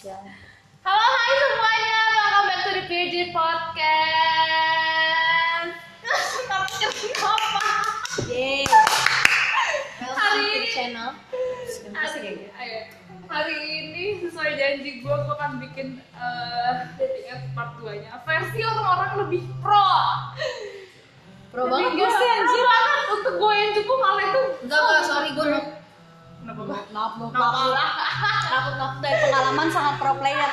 Ya. Halo hai semuanya, welcome back to the PJ Podcast. Tapi kenapa? Yeay. Hari ini- channel. Hari, ayo. hari ini sesuai janji gue, gue akan bikin eh, dating apps part 2 nya versi orang-orang lebih pro. Pro Jadi banget gue sih anjir. pro banget untuk gue yang cukup malah itu. Enggak, enggak, sorry gue nuk. Kenapa gue? Nop, nop, Kenapa nop. lah? Nakut, nakut dari pengalaman sangat pro player.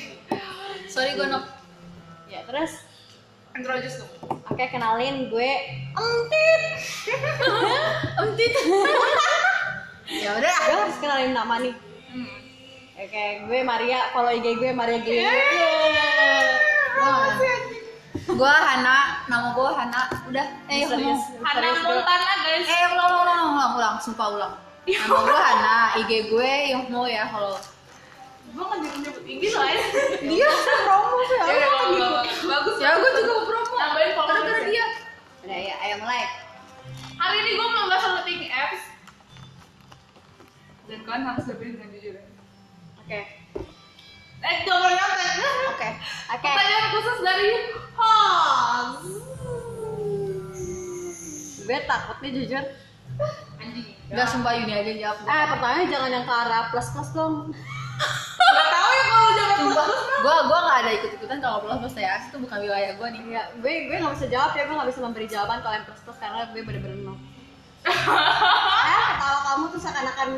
Sorry gue nok. Ya, terus Introduce dong. Oke, kenalin gue Emtit. Emtit. ya udah, gue harus kenalin nama nih. Hmm. Oke, gue Maria. Follow IG gue Maria Gili. Gua Hana, nama gua Hana. Udah, eh Serius. Hana Montana guys. Eh ulang ulang ulang ulang ulang, sumpah ulang. Nama gua Hana, IG gue yang mau ya kalau Gue nggak nyebut nyebut ini soalnya. dia promo sih. Ya udah, kalau bagus. Ya gua juga promo. Nambahin follower ya. dia. Udah ya, ayo mulai. Hari ini gue mau bahas soal dating apps Dan kalian harus lebih dengan jujur ya Oke. Eh, jangan nyampe Oke. Oke. Pertanyaan khusus dari host Gue takut nih jujur. Anjing Enggak sumpah Yuni aja jawab. Eh, pertanyaannya jangan yang ke arah plus plus dong. Gak tau ya kalau jangan Sumpah, gua gua enggak ada ikut-ikutan kalau plus plus ya. Itu bukan wilayah gua nih. Ya, gue gue nggak bisa jawab ya, gue nggak bisa memberi jawaban kalau yang plus plus karena gue bener-bener no. eh, ketawa kamu tuh seakan-akan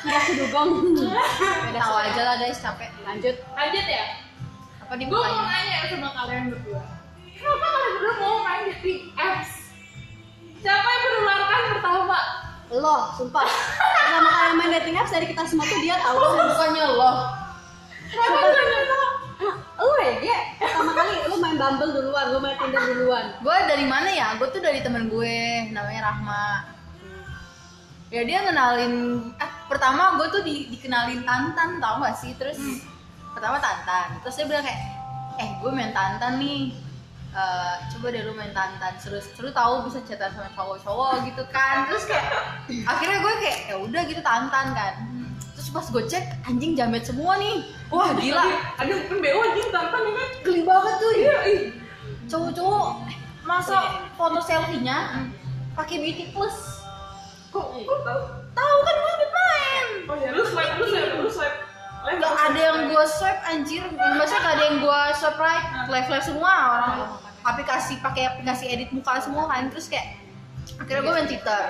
sudah kedugong. Beda Tahu aja lah guys, capek. Lanjut. Lanjut ya Apa Gue mau nanya sama kalian berdua Kenapa kalian berdua mau main dating apps? Siapa yang menularkan pertama? Lo, sumpah. Pertama kali main dating apps dari kita semua tuh dia tahu. Bukannya lo. Kenapa gue nggak tahu? Lu ya, dia pertama kali lu main Bumble duluan, lu main Tinder duluan. Gue dari mana ya? Gue tuh dari temen gue, namanya Rahma. Ya dia ngenalin, eh pertama gue tuh di, dikenalin Tantan, tau gak sih? Terus pertama Tantan, terus dia bilang kayak, eh gue main Tantan nih, Eh, coba deh lu main Tantan, seru seru tahu bisa chatan sama cowok-cowok gitu kan. Terus kayak akhirnya gue kayak ya udah gitu Tantan kan. Terus pas gue cek anjing jamet semua nih, wah gila, Ada open BO anjing tantan ya kan? geli banget tuh. Iya, cowok-cowok masa foto selfie-nya pakai beauty plus Kok, kok tahu? tahu kan gue sempet main Oh ya, lu swipe, lu swipe, lu swipe nggak ada yang gue swipe anjir. Maksudnya nggak ada yang gue swipe right live live semua orang aplikasi pakai aplikasi edit muka semua kan. Terus kayak akhirnya gue main twitter.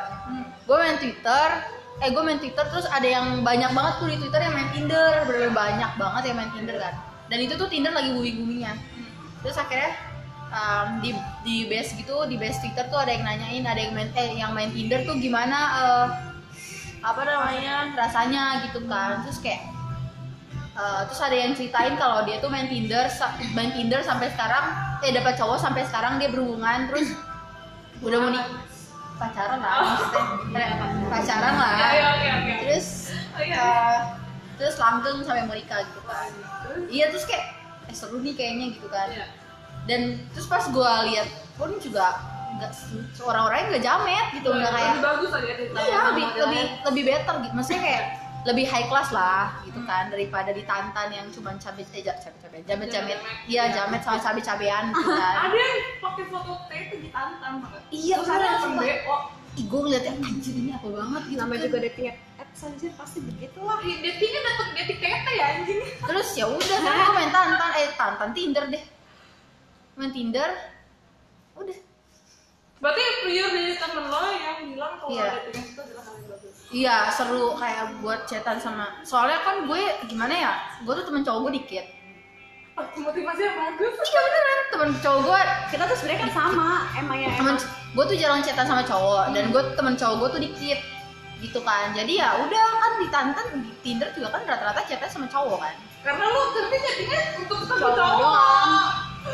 Gue main twitter. Eh gue main twitter terus ada yang banyak banget tuh di twitter yang main tinder. Bener banyak banget yang main tinder kan. Dan itu tuh tinder lagi booming boomingnya terus akhirnya um, di di base gitu di base twitter tuh ada yang nanyain ada yang main eh yang main tinder tuh gimana eh, apa namanya rasanya gitu kan. Terus kayak eh, terus ada yang ceritain kalau dia tuh main tinder main tinder sampai sekarang eh dapat cowok sampai sekarang dia berhubungan terus udah mau nih pacaran lah Eh, pacaran lah. Ya, ya, oke. terus Oh, iya. eh, terus langgeng sampai mau nikah gitu kan. Iya terus kayak eh seru nih kayaknya gitu kan. Iya. dan terus pas gue lihat pun juga nggak orang-orangnya nggak jamet gitu nggak kayak Lebih bagus lagi iya lebih lebih lebih better gitu. Maksudnya kayak lebih high class lah gitu kan daripada di tantan yang cuma cabe eh ja- cabe cabe jamet jamet iya jamet sama cabe cabean gitu kan Ada yang pakai foto T itu ditantang banget. Iya, Terus ada yang BO. ih gue ngeliatnya anjir ini apa banget gitu Namanya kan. juga dating apps anjir pasti begitulah. Ih, Datingnya dapet dating tete ya anjing. terus ya udah kan gue main tantan eh tantan tinder deh main tinder udah Berarti pure dari temen lo yang bilang kalau Iya. dating apps itu yang bagus. Iya seru kayak buat chatan sama soalnya kan gue gimana ya gue tuh temen cowok gue dikit Oh, motivasi yang bagus. iya beneran temen cowok gue Kita tuh sebenarnya kan sama, emang ya temen emang. gue tuh jarang chatan sama cowok dan gue temen cowok gue tuh dikit gitu kan jadi ya udah kan di tantan di tinder juga kan rata-rata chatnya sama cowok kan Karena lo tapi datingnya untuk ketemu Cowok cowok. doang.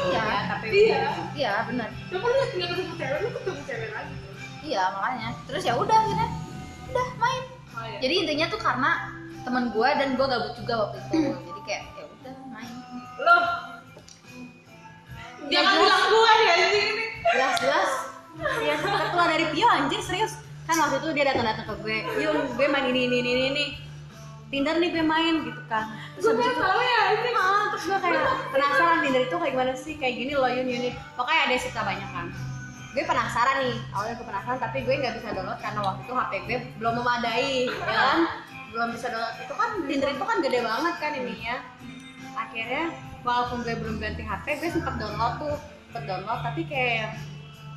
iya Ya, tapi Iya. iya bener Coba lu tinggal ketemu cewek, lu ketemu cewek lagi. iya makanya terus ya udah akhirnya udah main. Oh, iya. jadi intinya tuh karena temen gue dan gue gabut juga waktu itu. Jadi kayak ya udah main. Lo Jangan bilang gue ya ini. jelas jelas. Iya, ketua dari Pio anjir serius. Kan waktu itu dia datang-datang ke gue, "Yun, gue main ini ini ini ini." Tinder nih gue main gitu kan terus gue itu tahu ya ini ah, terus gue kayak penasaran Tinder itu kayak gimana sih? Kayak gini loh Yun Yun pokoknya ada cerita banyak kan gue penasaran nih awalnya gue penasaran tapi gue nggak bisa download karena waktu itu HP gue belum memadai ya kan? Belum bisa download. Itu kan Tinder itu kan gede banget kan ininya. Akhirnya walaupun gue belum ganti HP gue sempet download tuh sempet download tapi kayak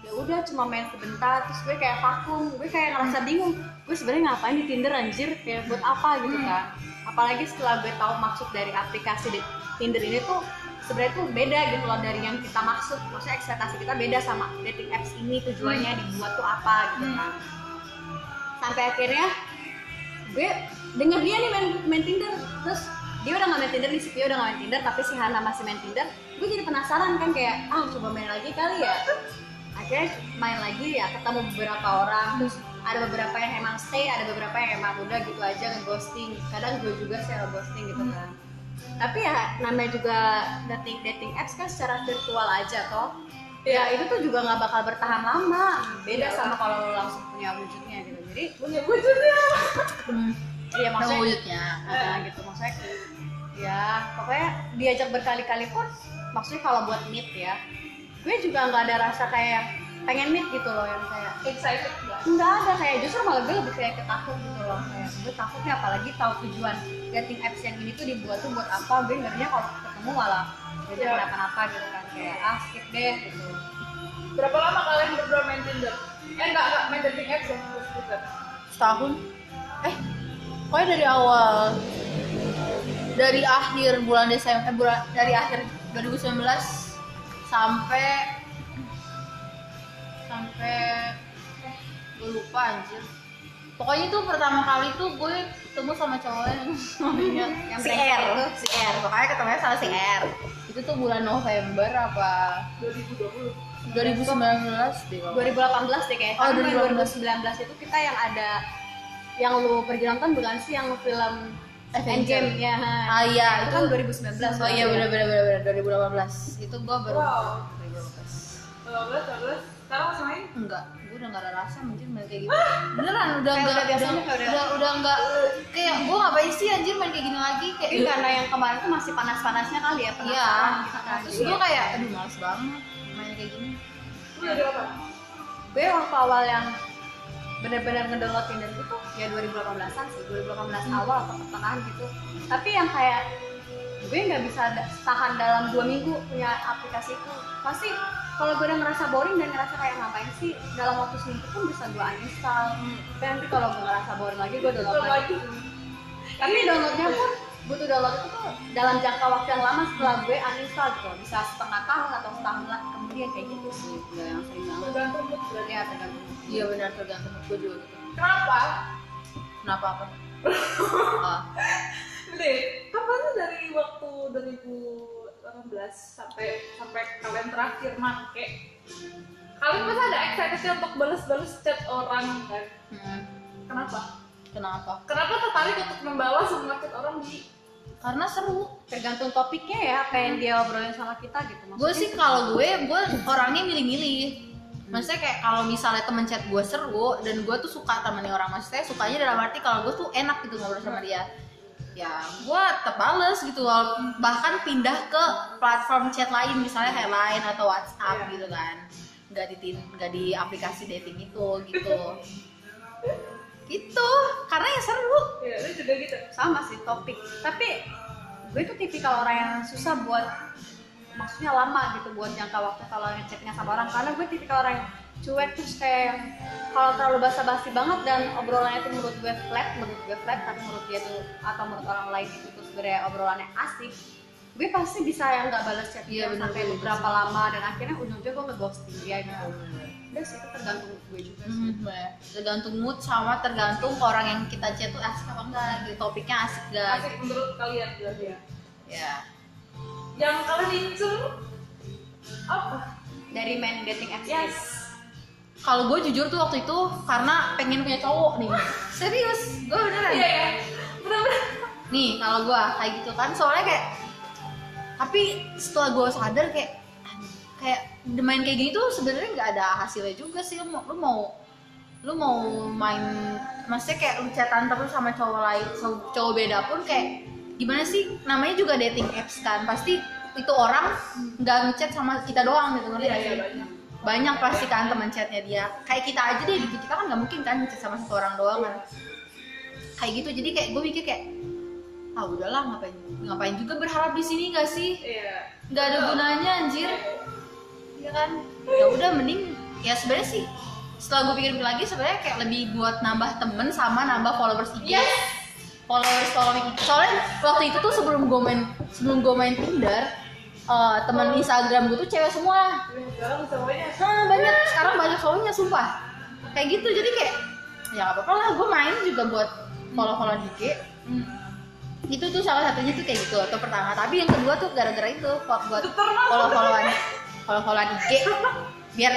ya udah cuma main sebentar terus gue kayak vakum gue kayak ngerasa bingung gue sebenarnya ngapain di Tinder anjir? Kayak buat apa gitu kan apalagi setelah gue tahu maksud dari aplikasi di Tinder ini tuh sebenarnya tuh beda gitu loh dari yang kita maksud. Maksudnya ekspektasi kita beda sama dating apps ini tujuannya dibuat tuh apa gitu kan. Sampai akhirnya gue denger dia nih main, main Tinder. Terus dia udah nggak main Tinder nih si Pio udah nggak main Tinder tapi si Hana masih main Tinder. Gue jadi penasaran kan kayak ah coba main lagi kali ya. Akhirnya main lagi ya ketemu beberapa orang. Terus ada beberapa yang emang stay ada beberapa yang emang udah gitu aja ngeghosting. Kadang gue juga sih ghosting gitu kan tapi ya namanya juga dating dating apps kan secara virtual aja toh. Ya itu tuh juga nggak bakal bertahan lama. Beda sama kalau lo langsung punya wujudnya gitu. Jadi punya wujudnya. Iya Yang maksudnya wujudnya. Nah, gitu. Maksudnya ya pokoknya diajak berkali-kali pun maksudnya kalau buat meet ya gue juga nggak ada rasa kayak pengen meet gitu loh yang kayak excited nggak? Nggak ada kayak justru malah gue lebih kayak ketakut gitu loh kayak gue takutnya apalagi tahu tujuan dating apps yang ini tuh dibuat tuh buat apa gue ngerinya kalau ketemu malah jadi Ya. kenapa-napa gitu kan kayak ah skip deh gitu. Berapa lama kalian berdua main Tinder? Eh enggak enggak main dating apps ya setahun. Eh pokoknya dari awal dari akhir bulan Desember eh, bulan dari akhir 2019 sampai sampai gue lupa anjir pokoknya itu pertama kali tuh gue ketemu sama cowok yang namanya Yang si R itu? si R pokoknya ketemunya sama si R itu tuh bulan November apa 2020 2019 deh kalau nggak 2018 deh kayak Oh, karena 2018. 2019 itu kita yang ada yang lu pergi nonton bukan sih yang film Avenger. Endgame ya ah iya itu kan 2019 Oh iya benar benar benar benar 2018. Itu gua baru Wow. 2018. 12 12 sekarang masih main Enggak, gua udah gak ada rasa mungkin main kayak gitu. Beneran udah Kayak enggak udah biasanya udah, udah- udah udah enggak kayak gua ngapain sih anjir main kayak gini lagi? Kayak mungkin karena yang kemarin tuh masih panas-panasnya kali ya Iya. gitu kan. Terus Jadi gua kayak aduh males banget main kayak gini. lu udah berapa? Gue waktu awal yang benar-benar ngedownload Tinder itu ya 2018an sih 2018 awal atau pertengahan gitu. Tapi yang kayak gue nggak bisa da- tahan dalam dua minggu punya aplikasi itu pasti kalau gue udah ngerasa boring dan ngerasa kayak ngapain sih dalam waktu seminggu pun bisa gue uninstall. Tapi nanti kalau gue ngerasa boring lagi gue download lagi. tapi downloadnya pun butuh download itu tuh dalam jangka waktu yang lama setelah gue uninstall gitu. Bisa setengah tahun atau setahun lah kemudian kayak gitu sih. Udah yang sering banget. Tergantung mood berarti ya tergantung Iya benar tergantung mood gua juga gitu. kenapa? Kenapa apa? Ah, Deh, kapan tuh dari waktu 2018 sampai sampai kalian terakhir make kalian pasti ada excitednya untuk balas-balas chat orang kan? Hmm, kenapa? Kenapa? kenapa tertarik untuk membalas semua chat orang di Karena seru. tergantung topiknya ya apa yang dia obrolin sama kita gitu gue sih kalau gue gue orangnya milih-milih. Maksudnya kayak kalau misalnya temen chat gue seru dan gue tuh suka temenin orang maksudnya sukanya dalam arti kalau gue tuh enak gitu ngobrol sama dia ya gue tetap bales gitu bahkan pindah ke platform chat lain misalnya kayak Line atau WhatsApp Iya. gitu kan. Nggak di nggak di aplikasi dating itu gitu. Gitu. Karena ya seru. Ya lu juga gitu. Sama sih topik. Tapi gue tuh tipikal orang yang susah buat maksudnya lama gitu buat jangka waktu kalau ngechatnya sama orang. Karena gue tipikal orang yang cuek terus kayak yang kalau terlalu basa-basi banget dan obrolannya itu menurut gue flat menurut gue flat tapi menurut dia tuh atau menurut orang lain itu tuh sebenarnya obrolannya asik gue pasti bisa yang nggak balas chat Iya, dia bener, sampai bener, beberapa lama dan akhirnya ujung-ujungnya gue ngeghosting dia gitu. Udah sih itu tergantung gue juga sih. Hmm, ya. tergantung mood sama tergantung orang yang kita chat tuh asik apa enggak gitu. Topiknya asik gak asik menurut kalian berarti ya? Ya yang kalian incer apa? Dari main dating apps. Yes kalau gue jujur tuh waktu itu karena pengen punya cowok nih. Serius? Gue beneran? Iya ya benar-benar nih kalau gue kayak gitu kan soalnya kayak tapi setelah gue sadar kayak kayak main kayak gini tuh sebenarnya nggak ada hasilnya juga sih. Lu mau lu mau lu mau main maksudnya kayak lu chatan terus sama cowok lain cowok beda pun kayak gimana sih? Namanya juga dating apps kan. Pasti itu orang nggak ngechat sama kita doang gitu ngerti Iya, iya? Banyak. pasti kan teman chatnya dia. Kayak kita aja deh gitu kita kan nggak mungkin kan ngechat sama satu orang doang kan. Kayak gitu jadi kayak gue mikir kayak ah udahlah ngapain ngapain juga berharap di sini gak sih? Iya. nggak ada gunanya anjir. Ya kan? Ya udah mending ya sebenarnya sih setelah gue pikir-pikir lagi sebenarnya kayak lebih buat nambah temen sama nambah followers IG. Yes. followers following soalnya waktu itu tuh sebelum gue main sebelum gue main Tinder eh, teman Instagram gue tuh cewek semua. Nah, banyak sekarang banyak follownya sumpah kayak gitu jadi kayak ya gak apa-apa lah gue main juga buat follow follow IG Hmm. itu tuh salah satunya tuh kayak gitu atau pertama tapi yang kedua tuh gara-gara itu buat buat Itu termasuk. follow followan follow followan IG biar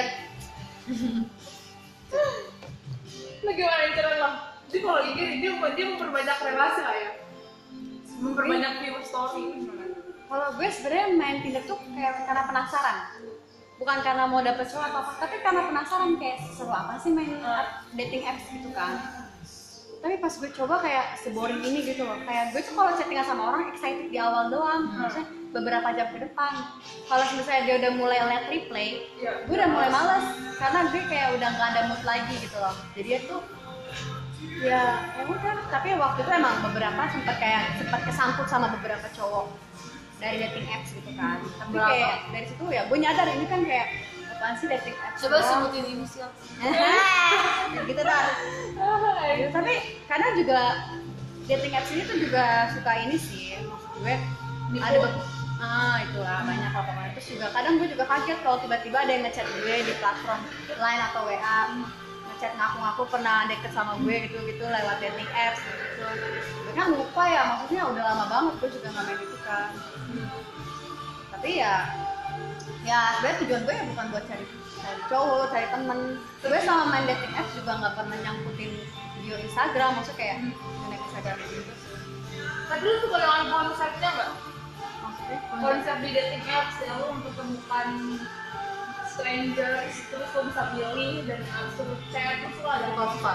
Lu gimana cara lo? Jadi kalau IG dia dia memperbanyak relasi lah ya. Memperbanyak view story? Kalau gue sebenarnya main Tinder tuh kayak karena penasaran. Bukan karena mau dapet cowok atau apa, tapi karena penasaran kayak seru apa sih main app- dating apps gitu kan. Tapi pas gue coba kayak seboring ini gitu loh. Kayak gue tuh kalau chattingan sama orang excited di awal doang, maksudnya beberapa jam ke depan. Kalau misalnya dia udah mulai liat replay, Iya. gue udah mulai males karena gue kayak udah nggak ada mood lagi gitu loh. Jadi itu ya ya udah tapi waktu itu emang beberapa sempat kayak sempat kesangkut sama beberapa cowok dari dating apps gitu kan. Tapi kayak dari situ ya gue nyadar ini kan kayak apaan sih dating apps? Coba doang. sebutin inisial Ya gitu dah. Ya, tapi kadang juga dating apps ini tuh juga suka ini sih maksud gue Nipu. ada ah itulah banyak pokoknya. Terus juga kadang gue juga kaget kalau tiba-tiba ada yang ngechat gue di platform line atau WA ngechat ngaku-ngaku pernah deket sama gue gitu gitu lewat dating apps gitu. Kan lupa ya maksudnya udah lama banget gue juga nggak main itu kan. Tapi ya ya sebenarnya tujuan gue ya bukan buat cari cari cowok cari temen. Gue sama main dating apps juga nggak pernah nyangkutin bio Instagram maksudnya kayak connect Instagram gitu. Tapi lu suka dengan konsepnya nggak? maksudnya Konsep di dating apps yang lu mempertemukan strangers terus lu bisa pilih dan suruh chat terus lu ada suka.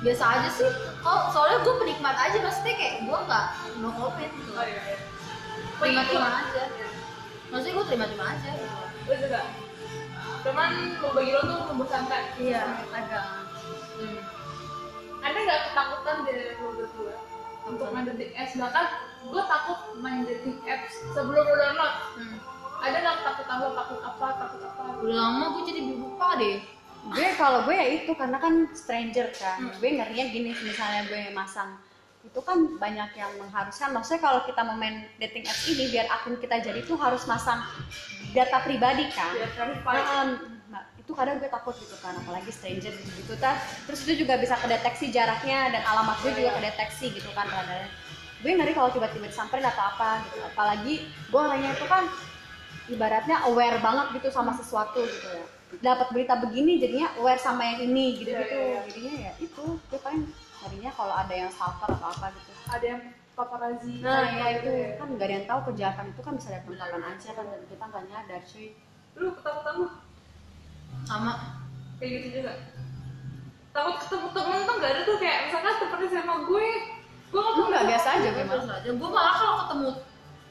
biasa aja sih kok soalnya gue penikmat aja maksudnya kayak gue nggak no comment gitu Oh iya iya. terima terima aja maksudnya gue terima terima aja Gue juga. Cuman bagi lo tuh membosankan. iya agak hmm. Ada nggak ketakutan dari lo berdua untuk main dating apps? Bahkan gue takut main dating apps sebelum lo download. Hmm. Ada nggak ketakutan lo takut apa takut apa? udah lama gue jadi lupa deh. Gue kalau gue ya itu karena kan stranger kan. Hmm. gue ngerinya gini misalnya gue masang itu kan banyak yang mengharuskan. Maksudnya kalau kita mau main dating apps ini biar akun kita jadi tuh harus masang data pribadi kan. Biar verified. Nah, nah, itu kadang gue takut gitu kan apalagi stranger gitu gitu terus itu juga bisa kedeteksi jaraknya dan alamat gue juga kedeteksi gitu kan radarnya gue ngeri kalau tiba-tiba disamperin atau apa gitu. Apalagi gue orangnya itu kan ibaratnya aware banget gitu sama sesuatu gitu ya dapat berita begini jadinya aware sama yang ini gitu gitu Iya, iya, iya. jadinya ya itu gue paling ngerinya kalau ada yang stalker atau apa gitu Ada yang paparazzi. nah apa ya itu gitu ya. kan nggak ada yang tahu kejahatan itu kan bisa datang kapan aja kan dan kita nggak nyadar cuy Lu ketakutan lu sama kayak gitu juga. Takut ketemu temen tuh nggak ada tuh kayak misalkan seperti sama gue. Gue nggak biasa aja gue malas aja gue malah kalau ketemu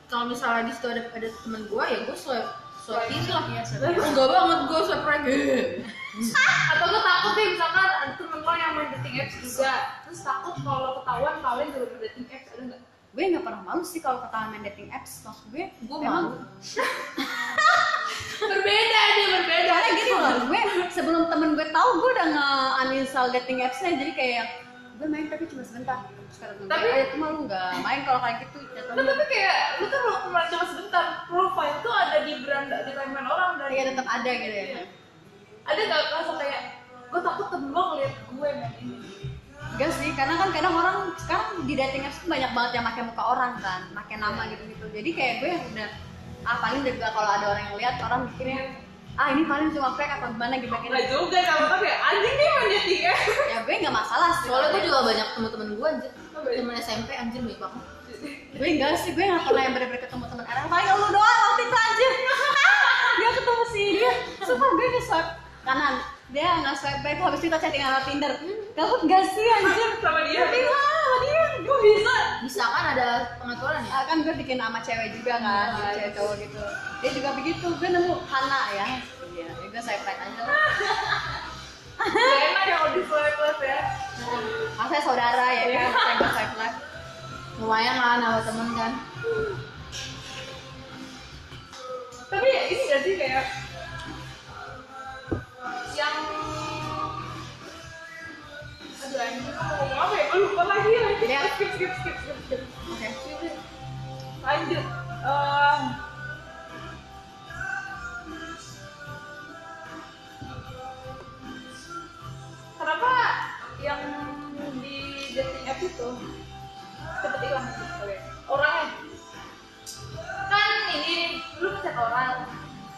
kalau misalnya di situ ada ada temen gue ya gue swipe swipe kiri lah. Iya, enggak banget gue swipe right. Atau gue takut deh misalkan ada temen lo yang main dating apps juga. Terus takut kalau ketahuan kalian juga main dating apps ada nggak gue nggak pernah malu sih kalau ketahuan main dating apps maksud gue gue malu. Berbeda aja berbeda. Karena gini loh gue sebelum temen gue tahu gue udah nge-uninstall dating appsnya jadi kayak gue main tapi cuma sebentar. Sekarang gue Tapi- ayo cuma lu nggak main kalau kayak gitu? Jatuhnya. Tapi kayak lu tuh kemarin cuma sebentar profile tuh ada di beranda di timeline orang dan kayak tetap ada gitu ya. Ada nggak langsung kayak gue takut temen lo ngeliat gue main ini? Enggak sih, karena kan kadang orang sekarang di dating apps tuh banyak banget yang pakai muka orang kan, pakai nama gitu-gitu. Jadi kayak gue udah ah paling juga kalau ada orang yang lihat orang mikirnya ah ini paling cuma fake atau gimana gitu nggak gitu. juga sama tapi anjing nih main dating apps Ya gue nggak masalah sih. soalnya gue juga banyak temen-temen gue anjir Oh, temen SMP anjir banyak banget gue enggak sih, gue nggak pernah yang bener-bener ketemu teman orang paling lu doang waktu itu anjir. dia ketemu si dia. Sumpah gue swipe kanan dia nggak swipe back habis itu kita chatting sama Tinder. Gabut gak sih anjir? Sama dia. Tapi lah sama dia. Kok bisa. Bisa kan ada pengaturan ya? Ah, kan gue bikin sama cewek juga kan Nice. cewek cowok gitu. Dia juga begitu gue nemu Hana ya. Iya. Ya gue swipe right aja. Lah Gak enak ya kalau di swipe left ya. Masa saudara ya kan? Saya gue swipe left lumayan lah nama temen kan. Tapi ya ini gak sih kayak anjing lupa lagi Ya. skip skip skip skip skip lanjut kenapa yang di dating itu cepet hilang Oke. orangnya kan ini lu ngechat orang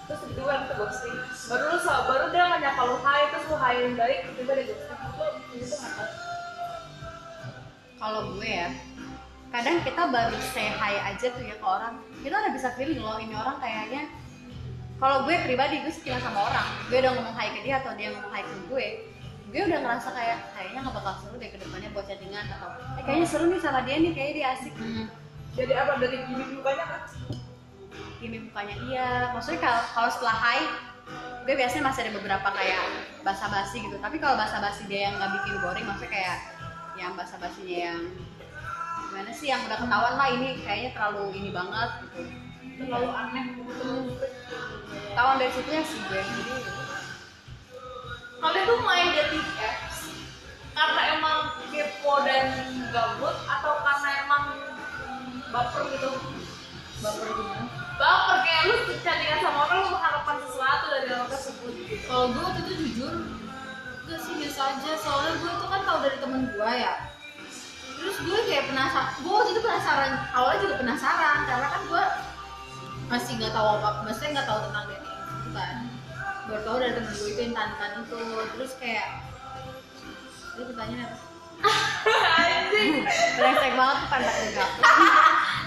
terus tiba-tiba baru baru dia ngajak lu hai terus lu hai yang baik tiba-tiba dia kalau gue ya kadang kita baru say hi aja tuh ya ke orang. Kita udah bisa feeling loh ini orang kayaknya. Kalau gue pribadi gue suka sama orang. Gue udah ngomong hi ke dia atau dia ngomong hi ke gue gue udah ngerasa kayak kayaknya nggak bakal seru deh ke depannya buat chattingan atau eh kayaknya seru nih sama dia nih kayaknya dia asik. Hmm. jadi apa? Dari gimmick mukanya kan gini mukanya iya. Maksudnya kalau kalau setelah hi gue biasanya masih ada beberapa kayak basa-basi gitu. Tapi kalau basa-basi dia yang nggak bikin boring maksudnya kayak yang basa-basinya yang gimana sih yang udah ketahuan lah ini kayaknya terlalu ini banget gitu. Terlalu aneh gitu. Ketahuan dari situ ya sih gue. Jadi kalian tuh main dating apps karena emang kepo dan gabut atau karena emang baper gitu? Baper gimana baper kayak lu chattingan sama orang lu mengharapkan sesuatu dari orang tersebut. Gitu kalau gue waktu itu jujur gak sih biasa aja. Soalnya gue tuh kan tahu dari temen gue ya. Terus gue kayak penasaran gue waktu itu penasaran awalnya juga penasaran karena kan gue masih nggak tahu apa maksudnya nggak tahu tentang dating itu kan baru tahu dari temen gue itu yang tantan itu. Terus kayak itu pertanyaan apa? Anjing. Brengsek banget tuh pantat enggak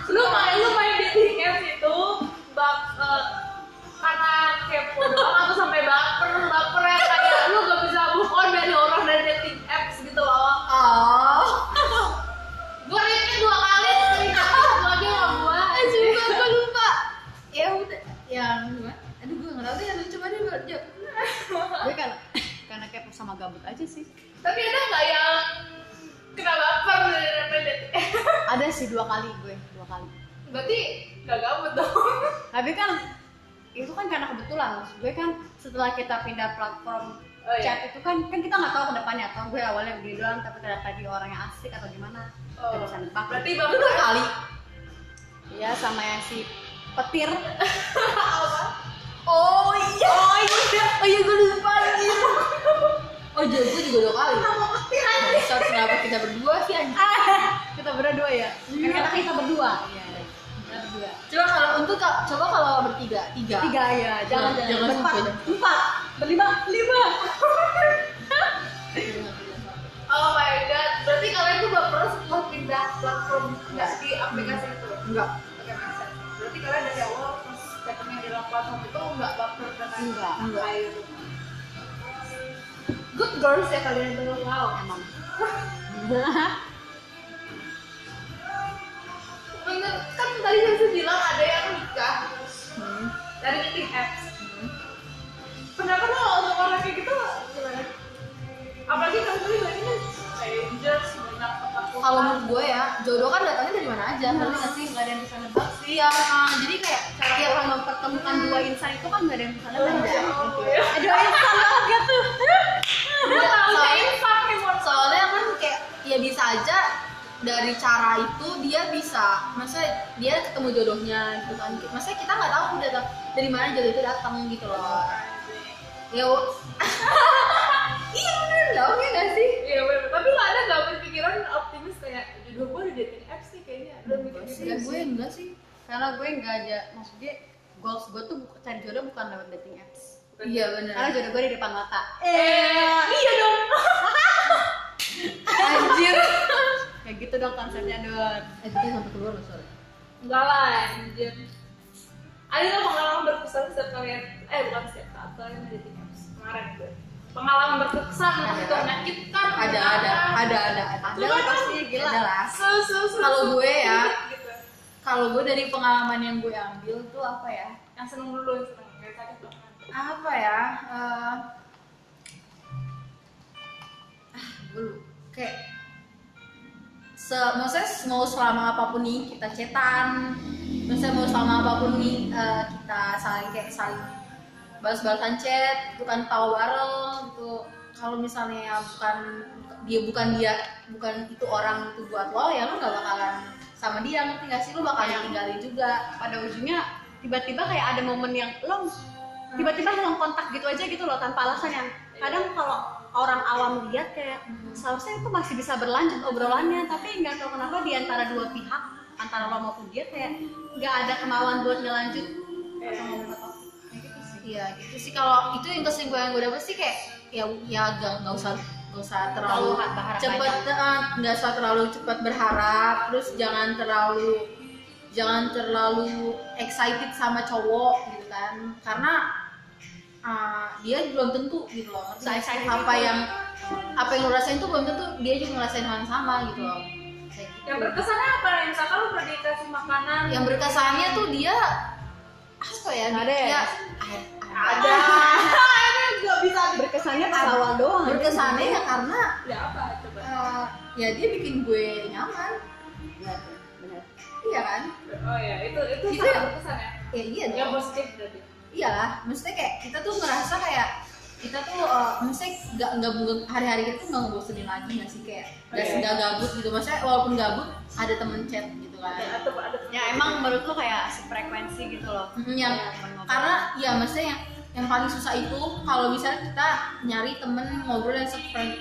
lu main lu main dating apps itu eh, karena kepo doang atau sampai baper baper ya kayak lu gak bisa move on dari orang dari dating apps gitu loh. Oh. Gue rate dua kali cerita satu lagi sama gue sumpah gue lupa. Ya udah yang gimana aduh gue nggak tahu deh lu coba deh lu jawab gue kan karena kepo sama gabut aja sih. Tapi ada nggak yang kena baper dari dating ada sih dua kali gue dua kali. Berarti gak gabut dong. Tapi kan itu kan karena kebetulan. Maksud gue kan setelah kita pindah platform Oh, iya. chat itu kan kan kita nggak tahu ke depannya atau gue awalnya begini doang tapi ternyata dia orang yang asik atau gimana. Oh. Bisa nebak. Berarti itu baper dua kali? Ya sama yang si petir. Oh iya. Oh iya. Oh iya. Gue lupa anjir oh iya gue juga dua kali. Bangsat, kenapa kita berdua sih anjir kita berdua ya? Kan karena kita berdua iya. kita berdua coba kalau untuk coba kalau bertiga tiga. Tiga ya jangan Jangan jangan. berempat empat. berlima. Lima. Oh my god. Berarti kalian tuh baper setelah pindah platform nggak di aplikasi itu? Enggak sense berarti kalian dari awal pas datangnya di dalam platform itu nggak baper dengan Enggak. itu good girls ya kalian itu wow. Emang tadi saya bilang ada yang nikah. Hmm. dari dating apps pendapat lo untuk orang kayak gitu gimana? apalagi kan tadi banyak strangers banyak tempat kalau menurut gue ya jodoh kan datangnya dari mana aja Tapi ngerti nggak nggak sih? Nggak ada yang bisa nebak. Sih Iya, memang. jadi kayak cara orang mempertemukan dua insan itu kan nggak ada yang bisa nebak. Oh, ya ada insan banget tuh Gue tahu insan soalnya kan kayak ya bisa aja dari cara itu dia bisa maksudnya dia ketemu jodohnya gitu kan. Maksudnya kita nggak tahu datang dari mana jodoh itu datang gitu loh. Ya iya bener dong ya nggak sih? Iya bener, tapi lo ada gak berpikiran optimis kayak jodoh gue di dating apps nih kayaknya. Lo mikir gitu gue enggak sih. Karena gue nggak aja maksudnya goals gue tuh cari jodoh bukan lewat dating apps. Iya bener. karena jodoh gue di depan mata. Eh, iya dong. Anjir kayak gitu dong konsepnya don eh kita sampai keluar loh sorry. Enggak lah, anjir. Ada nggak pengalaman berkesan setiap kalian. Eh bukan setiap saat kalian di dating apps kemarin itu pengalaman berkesan Ada. itu menyakitkan ada ada ada ada. Ada Ada lah pasti gila. Ada lah. Kalau gue ya, gitu. kalau gue dari pengalaman yang gue ambil tuh apa ya? Yang seneng dulu yang seneng. Nggak sakit banget. Apa ya? Eh, ah gue kayak se maksudnya mau selama apa pun nih kita cetan maksudnya mau selama apa pun nih eh, kita saling kayak saling balas-balasan chat bukan tawa bareng gitu. Kalau misalnya bukan dia bukan dia bukan itu orang itu buat lo ya lo nggak bakalan sama dia ngerti gak sih? Lo bakal Iya. ditinggalin juga. Pada ujungnya tiba-tiba kayak ada momen yang lo tiba-tiba hilang kontak gitu aja gitu loh tanpa alasan yang kadang kalau orang awam lihat kayak seharusnya itu masih bisa berlanjut obrolannya tapi nggak tahu kenapa di antara dua pihak antara lo maupun dia kayak nggak ada kemauan buat ngelanjut. Gitu. sih. Iya gitu sih. Kalau itu yang kesimpulan gue dapet sih kayak ya ya gak, nggak usah nggak usah terlalu eh, nggak usah terlalu cepat berharap. Terus jangan terlalu jangan terlalu excited sama cowok gitu kan. Karena uh, dia belum tentu gitu loh. Sih? Se-excited apa yang apa yang lo rasain tuh belum tentu dia juga ngerasain hal yang sama gitu loh. Kayak gitu. yang berkesannya apa? Nih misalkan lu pernah dikasih makanan? Yang berkesannya tuh dia apa ya Nggak ada ya? dia ada. Ini nggak bisa berkesannya pas awal doang. Berkesannya ya karena ya apa coba. eh, ya dia bikin gue nyaman. Benar. Iya kan? Oh ya itu itu Itu sangat ya? berkesan ya? Ya iya yang positif berarti iyalah maksudnya kayak kita tuh ngerasa kayak kita tuh uh, maksudnya nggak nggak hari-hari kita tuh nggak ngebosenin lagi nggak sih? Kayak nggak Iya. nggak gabut gitu. Maksudnya walaupun gabut ada temen chat gitu kan. Atau ada ya emang menurut lo kayak sefrekuensi gitu loh. Mm, ngobrol. karena ya maksudnya yang yang paling susah itu kalau misalnya kita nyari temen ngobrol yang eh, sefre-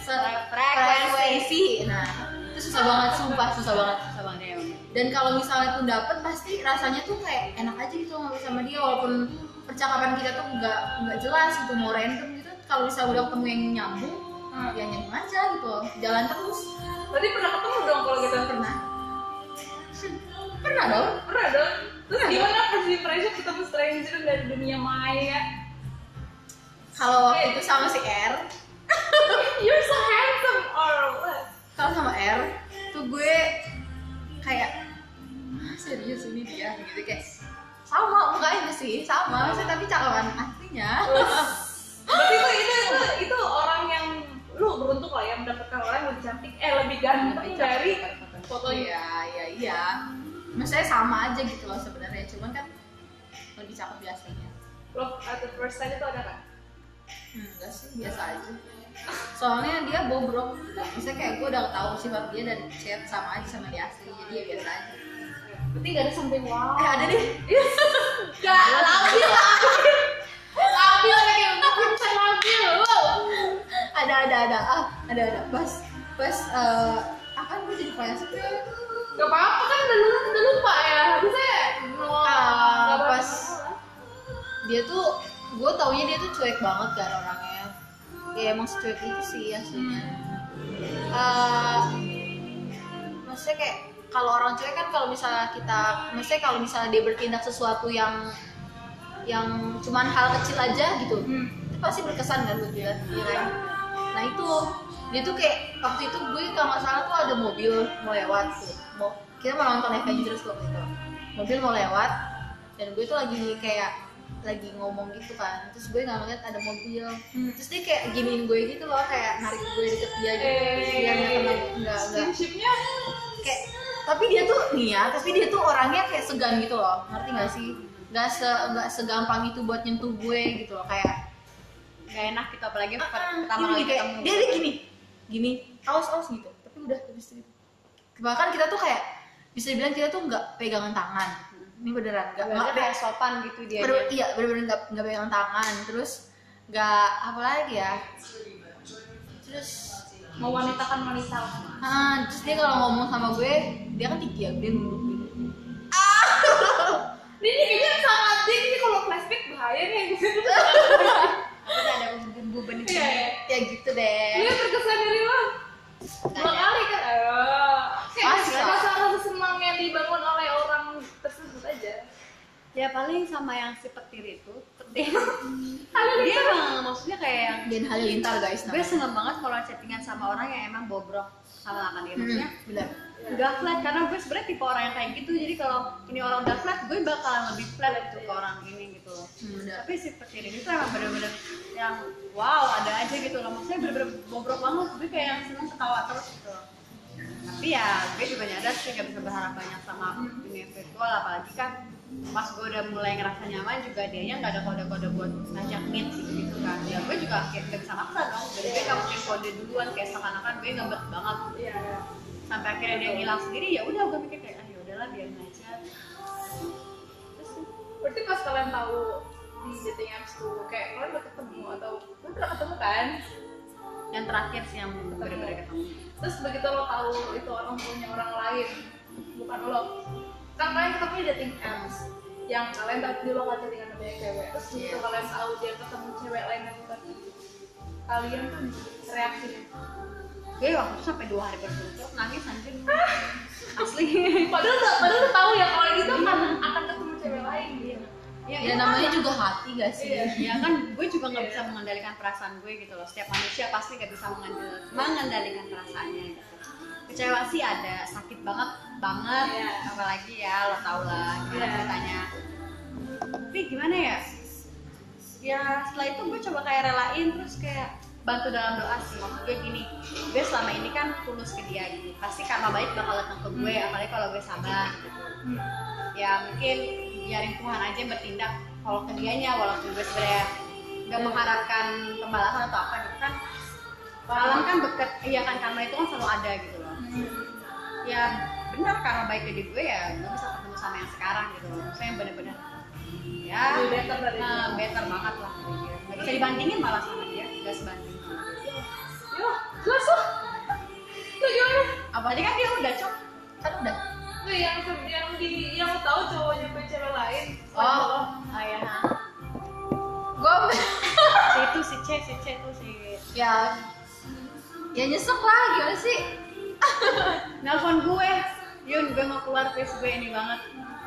se- frekuensi nah itu susah banget sumpah susah banget susah banget ya dan kalau misalnya pun dapet pasti rasanya tuh kayak enak aja gitu ngobrol sama dia walaupun percakapan kita tuh nggak nggak jelas gitu mau random gitu. Kalau misalnya udah ketemu yang nyambung ya nyambung aja gitu jalan terus. Berarti pernah ketemu dong kalau gitu? Pernah. Pernah dong. Pernah dong. Terus Pernah gimana first impression ketemu stranger dari dunia maya? Kalau waktu itu sama si R. You're so handsome or what kalau sama R tuh gue kayak "Ah, serius ini dia? Gitu kayak sama mukanya sih sama sih tapi cakapan aslinya. Berarti itu, itu itu itu orang yang lu beruntung lah ya mendapatkan orang yang lebih cantik eh lebih ganteng dari fotonya iya iya iya. Maksudnya sama aja gitu loh sebenarnya cuman kan lebih cakep di aslinya love at the first sight itu ada kan hmm, enggak sih biasa aja soalnya dia bobrok. Maksudnya kayak gue udah tahu sifat dia dari chat sama aja sama di asli jadi ya biasa aja. Berarti gak ada sampai wow. Eh ada deh. Gak labil labil kayak gitu labil ada ada ada. Ah ada ada. Pas pas eh akan gue jadi flashback gak apa-apa kan udah lupa, udah lupa ya. Harusnya no, Ah, nggak apa-apa. pas dia tuh gue taunya dia tuh cuek banget kan orangnya ya emang secuek itu sih aslinya Eh, maksudnya kayak kalau orang cuek kan kalau misalnya kita maksudnya kalau misalnya dia bertindak sesuatu yang yang cuman hal kecil aja gitu Hmm. itu pasti berkesan kan buat dia kan? nah itu dia tuh kayak waktu itu gue kalau nggak salah tuh ada mobil mau lewat tuh mau kita mau nonton Avengers waktu itu mobil mau lewat dan gue tuh lagi kayak lagi ngomong gitu kan. Terus gue nggak ngeliat ada mobil. Terus dia kayak giniin gue gitu loh kayak narik gue deket dia gitu. Terus dia nggak kena nggak nggak. Kayak tapi dia tuh nih ya tapi dia tuh orangnya kayak segan gitu loh. Ngerti nggak sih? Nggak se nggak segampang itu buat nyentuh gue gitu loh kayak gak enak gitu apalagi Ah, pertama kali kayak ketemu. dia dia gini gini awas awas gitu. Tapi udah habis itu. Bahkan kita tuh kayak bisa dibilang kita tuh nggak pegangan tangan ini beneran nggak nggak kayak sopan gitu dia bener, iya bener-bener nggak nggak pegangan tangan terus nggak apa lagi ya? Terus mau wanita kan wanita ah terus dia kalau ngomong sama gue dia kan tinggi ya dia. Nunduk gitu ini kayaknya sangat dia ini kalau flashback bahaya nih. Ada bumbu iya ya ya gitu deh. Dia berkesan dari lo dua kali kan? Eh kayak rasa rasa senang yang dibangun oleh orang ya paling sama yang si petir itu petir. Dia emang maksudnya kayak yang Dan Halilintar guys gue seneng banget kalau chattingan sama orang yang emang bobrok sama kan maksudnya Hmm, bener. nggak flat karena gue sebenarnya tipe orang yang kayak gitu jadi kalau ini orang udah flat gue bakalan lebih flat gitu ke orang ini gitu loh. Hmm, tapi si petir ini tuh emang bener-bener yang wow ada aja gitu loh. Maksudnya bener-bener bobrok banget gue kayak yang seneng ketawa terus gitu loh. tapi ya gue juga nyadar sih gak bisa berharap banyak sama dunia virtual apalagi kan pas gue udah mulai ngerasa nyaman juga dia nggak ada kode-kode buat ngajak meet gitu, gitu kan ya gue juga kayak gak bisa maksa dong jadi gue gak mungkin kode duluan kayak seakan-akan gue ngebet banget Iya. sampai akhirnya dia ngilang sendiri ya udah gue mikir kayak ah ya udahlah biarin aja terus Berarti pas kalian tahu di dating apps tuh kayak kalian udah ketemu atau kalian pernah ketemu kan? yang terakhir sih yang bener-bener ketemu Terus begitu lo tahu itu orang punya orang lain, bukan lo. Kan kalian ketemu dating apps yang kalian tahu di lokal chattingan sama banyak cewek. Terus begitu Iya. kalian tahu dia ketemu cewek lain yang bukan kalian tuh reaksinya. gue waktu itu sampai dua hari berturut-turut nangis anjir asli Padahal udah, padahal udah tahu ya kalau gitu akan akan ketemu cewek lain gitu. ya, Ya itu namanya kan- juga hati gak sih? Iya. ya kan gue juga nggak bisa mengendalikan perasaan gue gitu loh setiap manusia pasti nggak bisa mengendal- mengendalikan perasaannya gitu kecewa sih ada sakit banget banget. Iya. apalagi ya lo tau lah gimana Iya. ceritanya. Tapi gimana ya? Ya setelah itu gue coba kayak relain terus kayak bantu dalam doa sih. Maksud gue gini gue selama ini kan tulus ke dia gitu. Pasti karma baik bakal datang ke gue apalagi kalau gue sabar. Gitu ya mungkin biarin Tuhan aja yang bertindak kalau ke dianya walaupun gue sebenarnya nggak mengharapkan pembalasan atau apa gitu kan. Alam kan deket iya kan karma itu kan selalu ada gitu ya benar karma baik dari gue ya gue bisa ketemu sama yang sekarang gitu saya yang bener-bener ya better dia. better banget lah nggak bisa dibandingin malah sama dia nggak sebanding jelas lah. Lu gimana? apa tadi kan dia udah cok Kan udah. Lu yang yang di yang tahu cowoknya cewek lain. oh oh ya Gue si itu si C si C itu si ya ya nyesek lah gimana sih? Nelpon gue. Yun gue mau keluar please gue ini banget.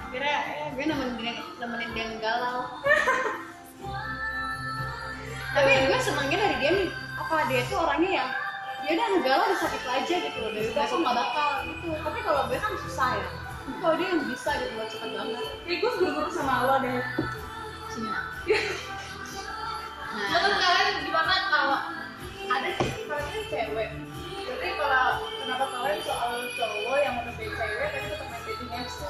Kira eh, gue nemenin dia nemenin dia galau. Tapi gue senengnya dari dia nih. Apa dia tuh orangnya yang ya udah ngegalau bisa gitu aja gitu loh. Dari besok nggak bakal gitu. Tapi kalau gue kan susah ya. Tapi kalau dia yang bisa gitu loh cepet banget. Kayak gue guru sama lo deh. Sini nak. Menurut Nah, kalian gimana kalau ada sih kalian cewek? Berarti kalau kenapa kalian soal cowok yang udah punya cewek tapi tetap main dating apps tuh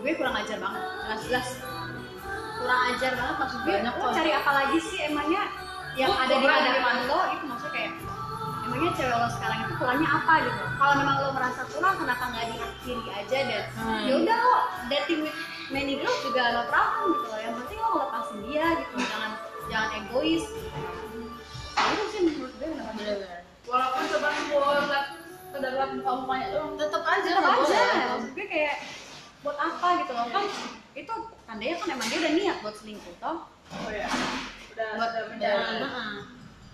gue kurang ajar banget. Jelas-jelas kurang ajar banget maksud gue. Banyak lo cari apa lagi sih? Emangnya yang Lo ada di hadapan lo itu maksudnya kayak emangnya cewek lo sekarang itu kurangnya apa gitu? Kalau memang lo merasa kurang kenapa nggak diakhiri aja dan Hmm. ya udah lo dating with many girls juga no problem gitu loh. Yang penting lo ngelepasin dia gitu. Jangan jangan egois. Itu sih menurut gue kenapa. Walaupun coba mau lihat ke dalam kamu banyak lo Tetep aja tetap aja boleh. maksud gue kayak buat apa gitu loh kan itu tandanya kan emang dia udah niat buat selingkuh toh Oh ya. Udah buat udah menjadi Heeh.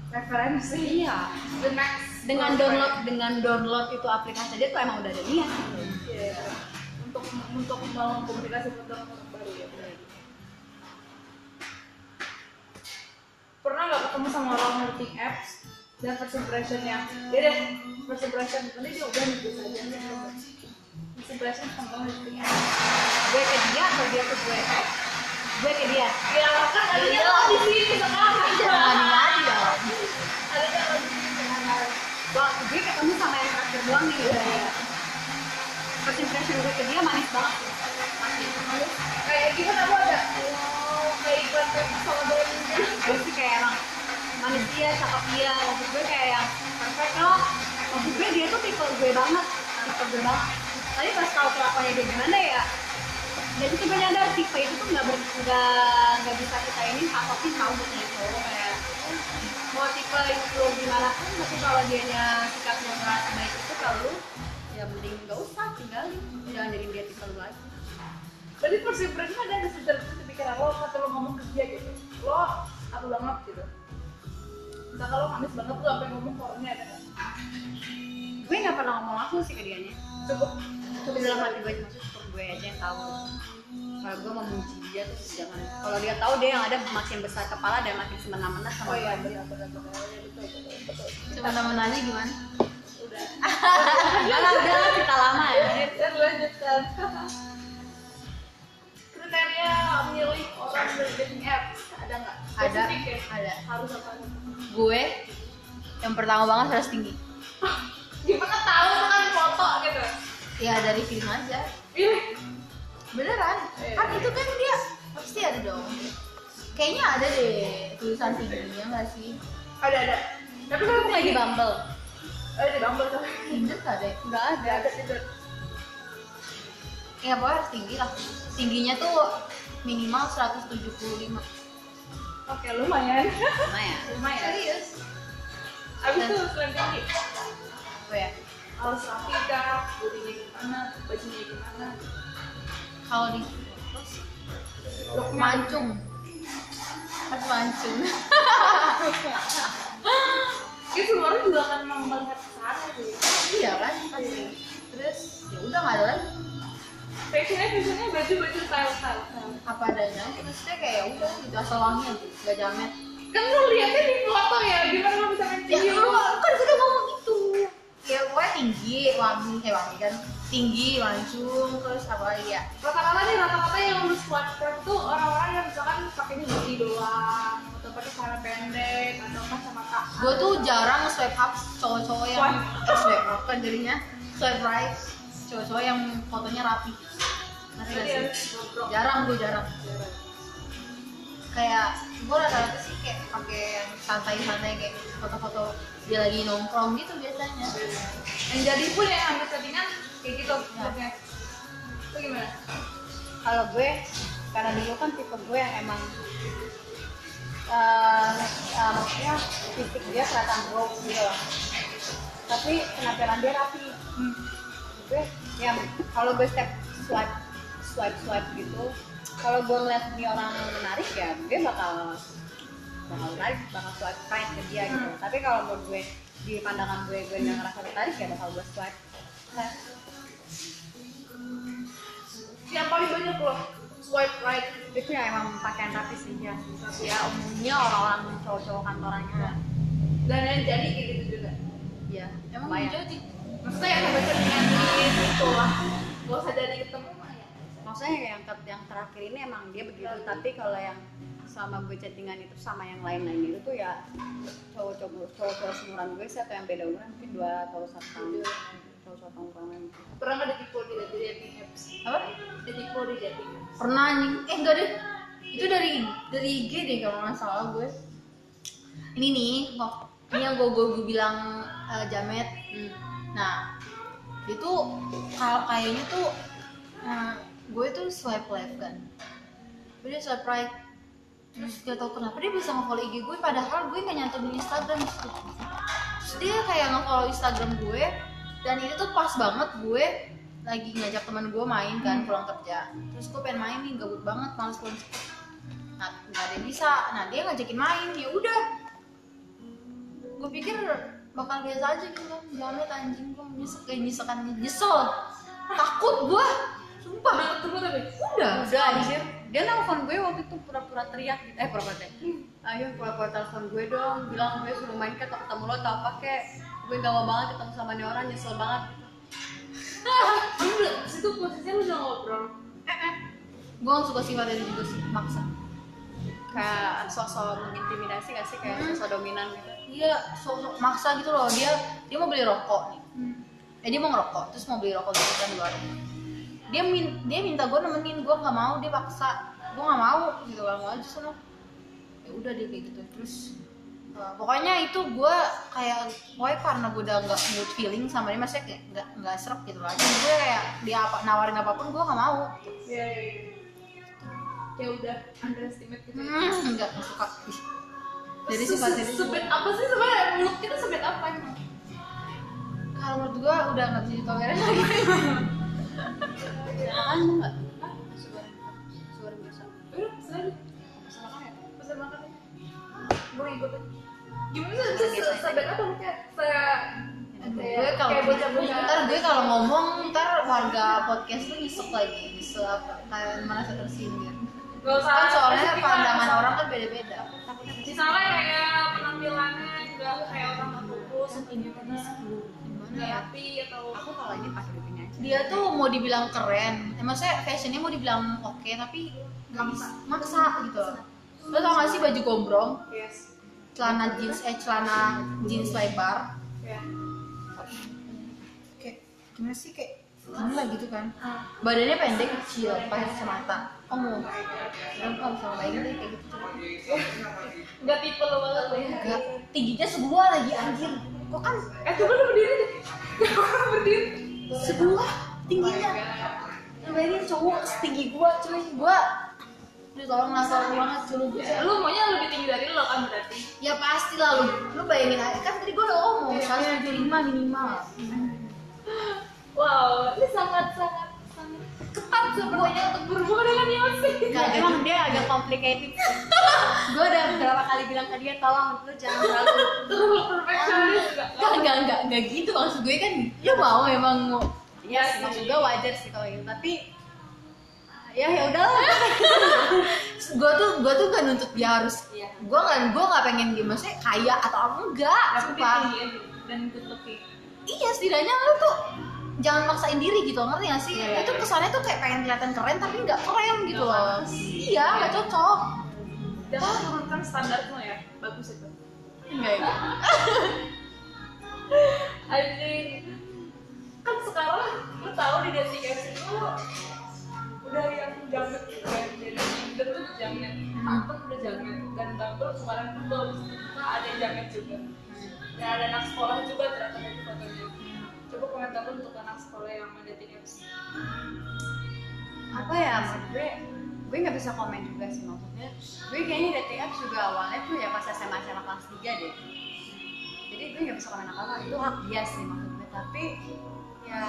referensi. iya The next dengan download dengan download itu aplikasi aja tuh emang udah ada niat gitu. Iya. Untuk untuk membangun komunikasi dengan orang baru ya. benar. Pernah nggak ketemu sama orang dating apps dan first impressionnya? Ya deh, first impression nanti dia udah nih biasa aja. First impression tentang dating apps. gue ke dia atau dia ke gue gue ke dia Ya kan ada Iya. yang di sini sekarang. Jangan ngadi ya. Ada yang di sini sekarang. Wah, gue ketemu sama yang terakhir doang nih Iya, iya. first impression gue ke dia manis banget. Kayak gimana lu ada? Kayak iklan sama branding gue sih kayak emang manis dia cakep dia. Maksud gue kayak yang perfect loh maksud gue dia tuh tipe gue banget tipe gue banget. Tapi pas tahu kelakuannya dia gimana ya dan itu gue nyadar. Tipe itu tuh nggak nggak nggak bisa kita ini patokin tahu jadi cowok kayak mau tipe itu gimana pun tapi kalau dianya sikapnya merasa baik itu kalau ya mending nggak usah tinggalin. Jangan jadi dia tipe lu lagi. First impression ada di pikiran lo kata lo ngomong ke dia gitu. Lo aku banget gitu. Misalkan lo manis banget lo sampai ngomong ke orangnya ada nggak? gue nggak pernah ngomong langsung sih ke dianya. Cukup. Cukup dalam hati gue maksud cukup gue aja yang tahu. Kalau gue memuji dia tuh jangan. Kalau dia tahu dia yang ada makin besar kepala dan makin semena-mena sama oh iya gue. benar benar benar. Ya betul betul betul Cuma gimana? udah. Udah lah kita lama dan lanjutkan. Kriteria milih orang dari dating apps ada nggak? Ada, ya? ada. harus apa Gue yang pertama banget harus tinggi. gimana tahu tuh kan foto gitu Ya dari film aja. pilih Beneran? Iya. Kan itu kan dia pasti ada dong. Kayaknya ada deh tulisan tingginya nggak sih? ada ada tapi kalau Aku lagi Bumble. ada di Bumble tuh Tinder nggak ada. Enggak ada. ada Tinder Ya pokoknya harus tinggi lah. Tingginya tuh minimal 175. Oke lumayan Lumayan. lumayan Serius? abis itu selain tinggi Apa ya? harus rapi kah bodinya gimana bajunya gimana Kalau di looknya mancung. Harus mancung. Ini semua orang juga akan memang melihat ke sana sih. iya kan? Pasti. Terus ya udah nggak ada lagi. Fashionnya fashionnya baju baju style style. Apa adanya. Maksudnya kayak ya udah gitu asal wangi aja. Gak jamet. Kan lu lihatnya di foto ya, gimana lu bisa main Ya video? lu kan gue udah ngomong itu. Ya pokoknya tinggi, wangi, eh wangi kan. Tinggi, mancung, terus apa lagi ya? Rata-rata nih rata-rata yang lu swipe right tuh orang-orang yang misalkan pakainya body doang atau pakai celana pendek atau pas sama kak. gue tuh jarang swipe up cowok-cowok yang swipe up kan jadinya swipe right cowok-cowok yang fotonya rapi Ngerti gak sih? jarang gue jarang kayak gue rata-rata sih kayak pakai yang santai-santai kayak foto-foto dia lagi nongkrong gitu biasanya Yang jadi pun yang ambil settingan kayak gitu looknya. Itu gimana? Kalau gue karena dulu kan tipe gue yang emang eh eh, maksudnya fisik dia kelihatan broke gitu loh. Tapi penampilan dia rapi. Gue ya kalau gue step swipe swipe swipe gitu, kalau gue ngeliat ini orang menarik ya gue bakal bakal menarik, bakal swipe right ke dia gitu. Tapi kalau menurut gue di pandangan gue gue nggak ngerasa tertarik ya bakal gue swipe left. Yang paling banyak loh swipe right. itu ya emang pakaian rapi sih ya ya umumnya orang-orang cowok-cowok kantoran gitu Dan yang jadi kayak gitu juga. ya emang Lumayan. jadi Maksudnya yang sampai settingan di itu lah. Gak usah jadi ketemu ya. maksudnya yang ter- yang terakhir ini emang dia begitu tapi kalau yang sama gue chattingan itu sama yang lain-lain itu tuh ya cowok-cowok cowok-cowok seumuran gue sih atau yang beda umuran mungkin dua atau satu tahun cowok-cowok tongkrongan gitu. Pernah nggak ditipu di di dating apps? apa Ditipu di dating apps? pernah anjing eh enggak deh itu dari dari IG deh kalau nggak salah gue ini nih kok ini yang gue gue, gue bilang eh, jamet Hmm. nah itu kalau kayaknya tuh eh, gue tuh swipe left kan. Gue dia swipe right. Terus gak tau kenapa dia bisa nge-follow IG gue padahal gue nyantumin Instagram. Di situ. terus dia kayak nge-follow Instagram gue dan itu tuh pas banget gue lagi ngajak teman gue main kan pulang kerja. Terus gue pengen main nih gabut banget males pulang. Nah nggak ada yang bisa. Nah dia ngajakin main ya udah. Gue pikir bakal biasa aja gitu kan jamet anjing gue nyesek kayak nyesekan nyesel. Takut gue sumpah. Pernah ketemu tapi? udah. Udah anjir. Dia nelfon gue waktu itu pura-pura teriak gitu. Eh pura-pura teriak. Ayo pura-pura telepon gue dong. Bilang gue suruh main ke atau ketemu lo atau apa kek. Gue gak mau banget ketemu sama nih orang nyesel banget. Lu udah, situ posisinya lu udah ngobrol. gue gak suka sifat itu juga sih. Maksa kayak sosok mengintimidasi gak sih? Kayak sosok dominan gitu. Dia sosok maksa gitu loh. Dia dia mau beli rokok nih. Eh dia mau ngerokok terus mau beli rokok gitu kan di warung. Dia min dia minta gue nemenin gue nggak mau dia paksa. Gue nggak mau gitu. Kan mau aja sana. Ya udah dia kayak gitu. Terus uh, pokoknya itu gue kayak pokoknya karena gue udah nggak mood feeling sama dia maksudnya kayak nggak nggak serap gitu jadi gue kayak dia apa nawarin apa pun gue nggak mau. Iya, iya, iya. Ya udah, underestimate gitu. hmm, nggak nggak suka. Dari sifat itu sebet apa sih sebenarnya? Mulut kita sebet apa kalau menurut gue udah nggak bisa ditoleran lagi. Kan enggak biasa. Udah, pesan makan ya? Pesan makan aja. Gue ikut aja. Gimana sih se- sebet apa mulutnya? Se gue kalau kayak bocah-bocah. ntar gue kalau ngomong ntar warga podcast tuh nyesek lagi. Nyesek apa? Kayak merasa tersindir Gak usah kan soalnya lah, pandangan orang kan beda-beda. Misalnya kayak penampilannya nggak kayak orang terkurus atau gimana? gimana nggak ya rapi atau aku kalau ini pakai bikini aja. Dia tuh mau dibilang keren. Eh, maksudnya fashionnya mau dibilang oke tapi maksa. maksa gitu. Lo tau gak sih baju gombrong? Yes. Celana jeans eh celana jeans lebar. Ya kayak gimana sih? Kayak gini lah gitu kan? Badannya pendek kecil pakai kacamata kamu sama deh kayak gitu nggak tipe lo banget lo ya tingginya sebuah lagi anjir. Kok kan? Eh coba lu berdiri deh. Berdiri. Sebuah tingginya. Lu bayangin cowok setinggi gua cuy. Gua Duh tolong lah tolong banget suruh gue lu maunya lebih tinggi dari lo kan berarti? Ya pasti lah lu, lu bayangin aja. Kan tadi gua udah ngomong 175 minimal. Wow ini sangat sangat sangat ketat sepertinya untuk berhubungan dengan Yosi Nggak, emang dia agak complicated gue udah berapa kali bilang ke dia tolong lu jangan terlalu terlalu perfeksionis nggak? Enggak, enggak, enggak, enggak gitu. Maksud gue kan ya mau emang mau. Ya maksud gue wajar sih kalau gitu. Tapi ya ya udahlah. Gue tuh gue tuh gak nuntut dia harus Iya. gue gak gue gak pengen dia maksudnya kaya atau enggak sumpah. dan good looking iya setidaknya lu tuh jangan maksain diri gitu ngerti gak sih? Iya, itu iya. kesannya tuh kayak pengen kelihatan keren tapi nggak keren gitu loh. iya nggak cocok. Jangan turunkan standarmu ya? Bagus itu. Enggak ya? Anjing. Kan sekarang lu tahu di dating apps itu udah yang jamet gitu kan. Jadi Tinder tuh jamet Bumble udah jamet dan Bumble kemarin tuh baru buka ada yang jamet juga. Dan ada anak sekolah juga ternyata. dari fotonya coba komentar lu untuk anak sekolah yang main dating apps. Apa ya maksud gue? Gue nggak bisa komen juga sih maksudnya. Gue kayaknya dating apps juga awalnya tuh ya pas SMA SMA kelas 3 deh. Jadi gue nggak bisa komen apa apa itu hak dia sih maksud gue. Tapi ya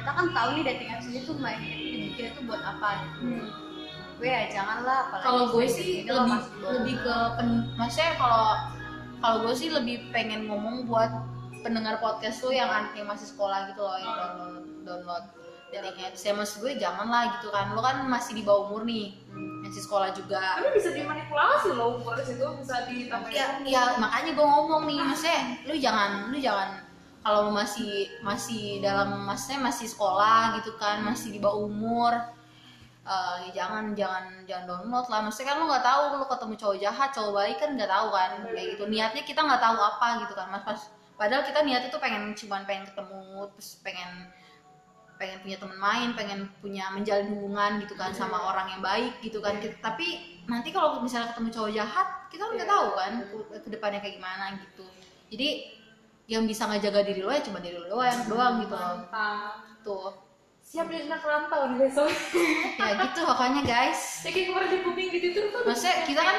kita kan tahu nih dating apps ini tuh main dibikin itu buat apa gitu. Gue ya janganlah kalau gue sih lebih lebih ke pen, maksudnya kalau kalau gue sih lebih pengen ngomong buat pendengar podcast tuh yang an- yang masih sekolah gitu loh yang download download dating apps ya maksud gue jangan lah gitu kan lo kan masih di bawah umur nih masih sekolah juga. Tapi bisa dimanipulasi loh umur di situ bisa ditambahin. Ya, ya makanya gue ngomong nih maksudnya lu jangan lu jangan kalau masih masih dalam maksudnya masih sekolah gitu kan masih di bawah umur eh, ya jangan jangan jangan download lah. Maksudnya kan lu nggak tahu lu ketemu cowok jahat cowok baik kan nggak tahu kan kayak gitu. Niatnya kita nggak tahu apa gitu kan mas pas padahal kita niatnya tuh pengen cuman pengen ketemu terus pengen pengen punya teman main, pengen punya menjalin hubungan gitu kan sama orang yang baik gitu kan. Kita- tapi nanti kalau misalnya ketemu cowok jahat, kita kan nggak tahu kan ke- ke depannya kayak gimana gitu. Jadi yang bisa ngejaga diri lo ya cuma diri lo doang, doang gitu loh. Tuh. siap jadi anak rantau nih besok Ya gitu makanya guys. ya kayak kemarin di di Twitter tuh Maksudnya kita kan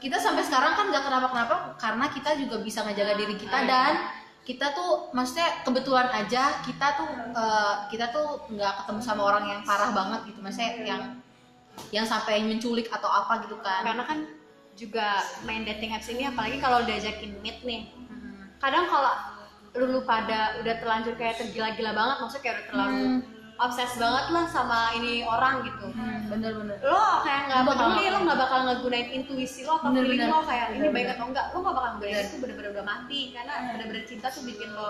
kita sampai sekarang kan nggak kenapa-kenapa karena kita juga bisa ngejaga diri kita dan kita tuh maksudnya kebetulan aja kita tuh eh, kita tuh nggak ketemu sama orang yang parah banget gitu maksudnya yang yang sampai menculik atau apa gitu kan. Karena kan juga main dating apps ini apalagi kalau diajakin meet nih. Hmm. kadang kalau lu, lu pada udah terlanjur kayak tergila-gila banget maksudnya kayak udah terlalu obses banget lah sama ini orang gitu Hmm, bener-bener lo kayak nggak peduli lo nggak bakal ngegunain intuisi lo atau Bener, feeling bener. lo kayak ini Bener, baik bener. atau enggak lo nggak bakal ngegunain Bener. itu bener-bener udah mati karena bener-bener cinta tuh bikin lo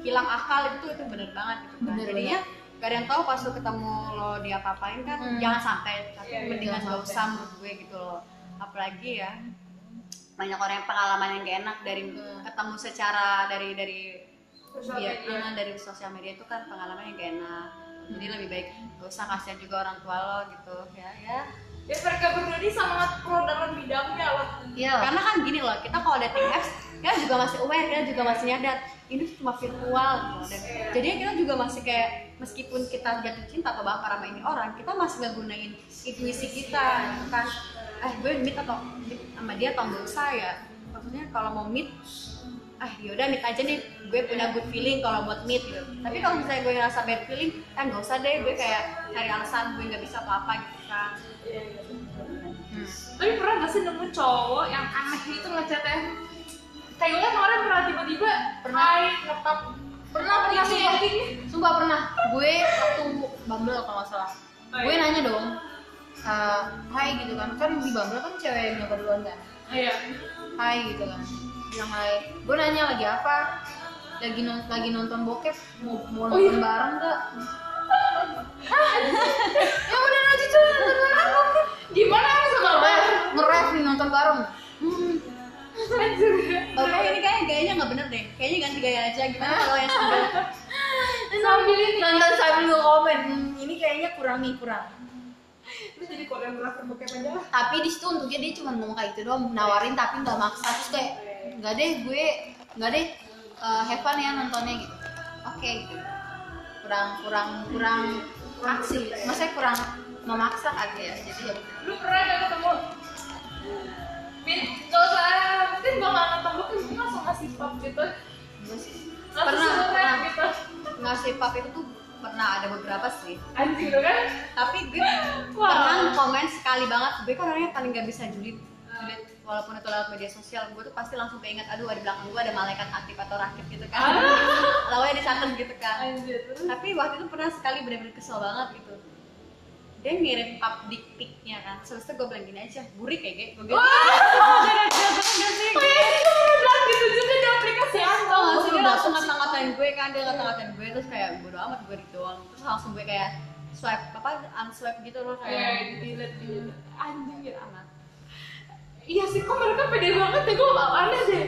hilang akal itu itu bener banget gitu kan Bener, jadinya gak ada yang tahu pas lo ketemu lo dia apa-apain kan Hmm. jangan sampai tapi Iya, iya, mendingan gak usah menurut gue gitu loh apalagi ya banyak orang yang pengalaman yang gak enak dari Hmm. ketemu secara dari dari Sosial Iya, media. eh, dari sosial media itu kan pengalamannya gak enak jadi lebih baik gak usah kasihan juga orang tua lo gitu. Ya ya. Ya mereka berdua ini sangat pro dalam bidangnya loh iya karena kan gini loh kita kalau dating apps kita juga masih aware kita juga masih nyadar ini cuma virtual gitu. Dan jadi kita juga masih kayak meskipun kita jatuh cinta atau baper sama ini orang kita masih ngegunain intuisi kita gitu kan eh gue meet atau meet sama dia atau nggak usah ya. Maksudnya kalau mau meet ah yaudah meet aja nih. Gue punya good feeling kalau buat meet. Gitu tapi kalau misalnya gue ngerasa bad feeling eh nggak usah deh. Gue kayak cari alasan. Gue nggak bisa apa apa gitu kan. Hmm. tapi pernah gak sih nemu cowok yang aneh gitu ngechatnya kayak gue kemarin pernah tiba-tiba Pernah. hai ngetap pernah pernah sumpah sumpah pernah. Gue waktu Bumble kalau nggak salah. Oh, gue iya. nanya dong hai gitu kan. Kan di Bumble kan cewek yang kan? Iya. hai gitu kan bilang hai gue nanya lagi apa lagi non lagi nonton bokep mau mau Oh, nonton iya? bareng nggak ya udah aja tuh nonton bareng Gimana harus sama lo? nge-ref nih nonton bareng Anjir. Oke, ini kayaknya gayanya nggak bener deh. Kayaknya ganti gaya aja. Gimana kalau yang sambil Sambil ini. nonton sambil komen "Hmm, ini kayaknya kurang nih kurang Lu jadi koreografer bokep aja lah. tapi di situ untuknya dia cuma ngomong kayak gitu doang nawarin tapi nggak maksa terus kayak nggak deh gue nggak deh uh, have fun ya nontonnya gitu oke gitu kurang kurang kurang aksi maksudnya kurang memaksa kan ya jadi ya. Lu pernah gak ketemu? Min, gak usah, mungkin gak nggak nonton bokep, mungkin langsung ngasih pop gitu. Gue sih Pernah, pernah. gitu. ngasih pap itu tuh pernah ada beberapa sih. Anjir kan? Tapi gue Wah. pernah komen sekali banget. Gue kan orangnya paling gak bisa julid. Walaupun itu lewat media sosial, gue tuh pasti langsung keinget, aduh di belakang gue ada malaikat aktif atau rakit gitu kan. Lawannya dicatat gitu kan. Anjir. Tapi waktu itu pernah sekali bener-bener kesel banget gitu. Dia ngirim pap dick pic-nya kan. Terus itu gue bilang gini aja, burik kayak gitu. Gue gitu. Iya, gitu juga di aplikasi Tau Anto. gak sih dia langsung ngata-ngatain gue kan dia ngata-ngatain gue terus kayak bodo amat gue gitu terus langsung gue kayak swipe apa unswipe gitu loh Kayak kayak dilihat dilihat anjir amat. Iya sih, kok mereka pede banget ya, gue aneh deh.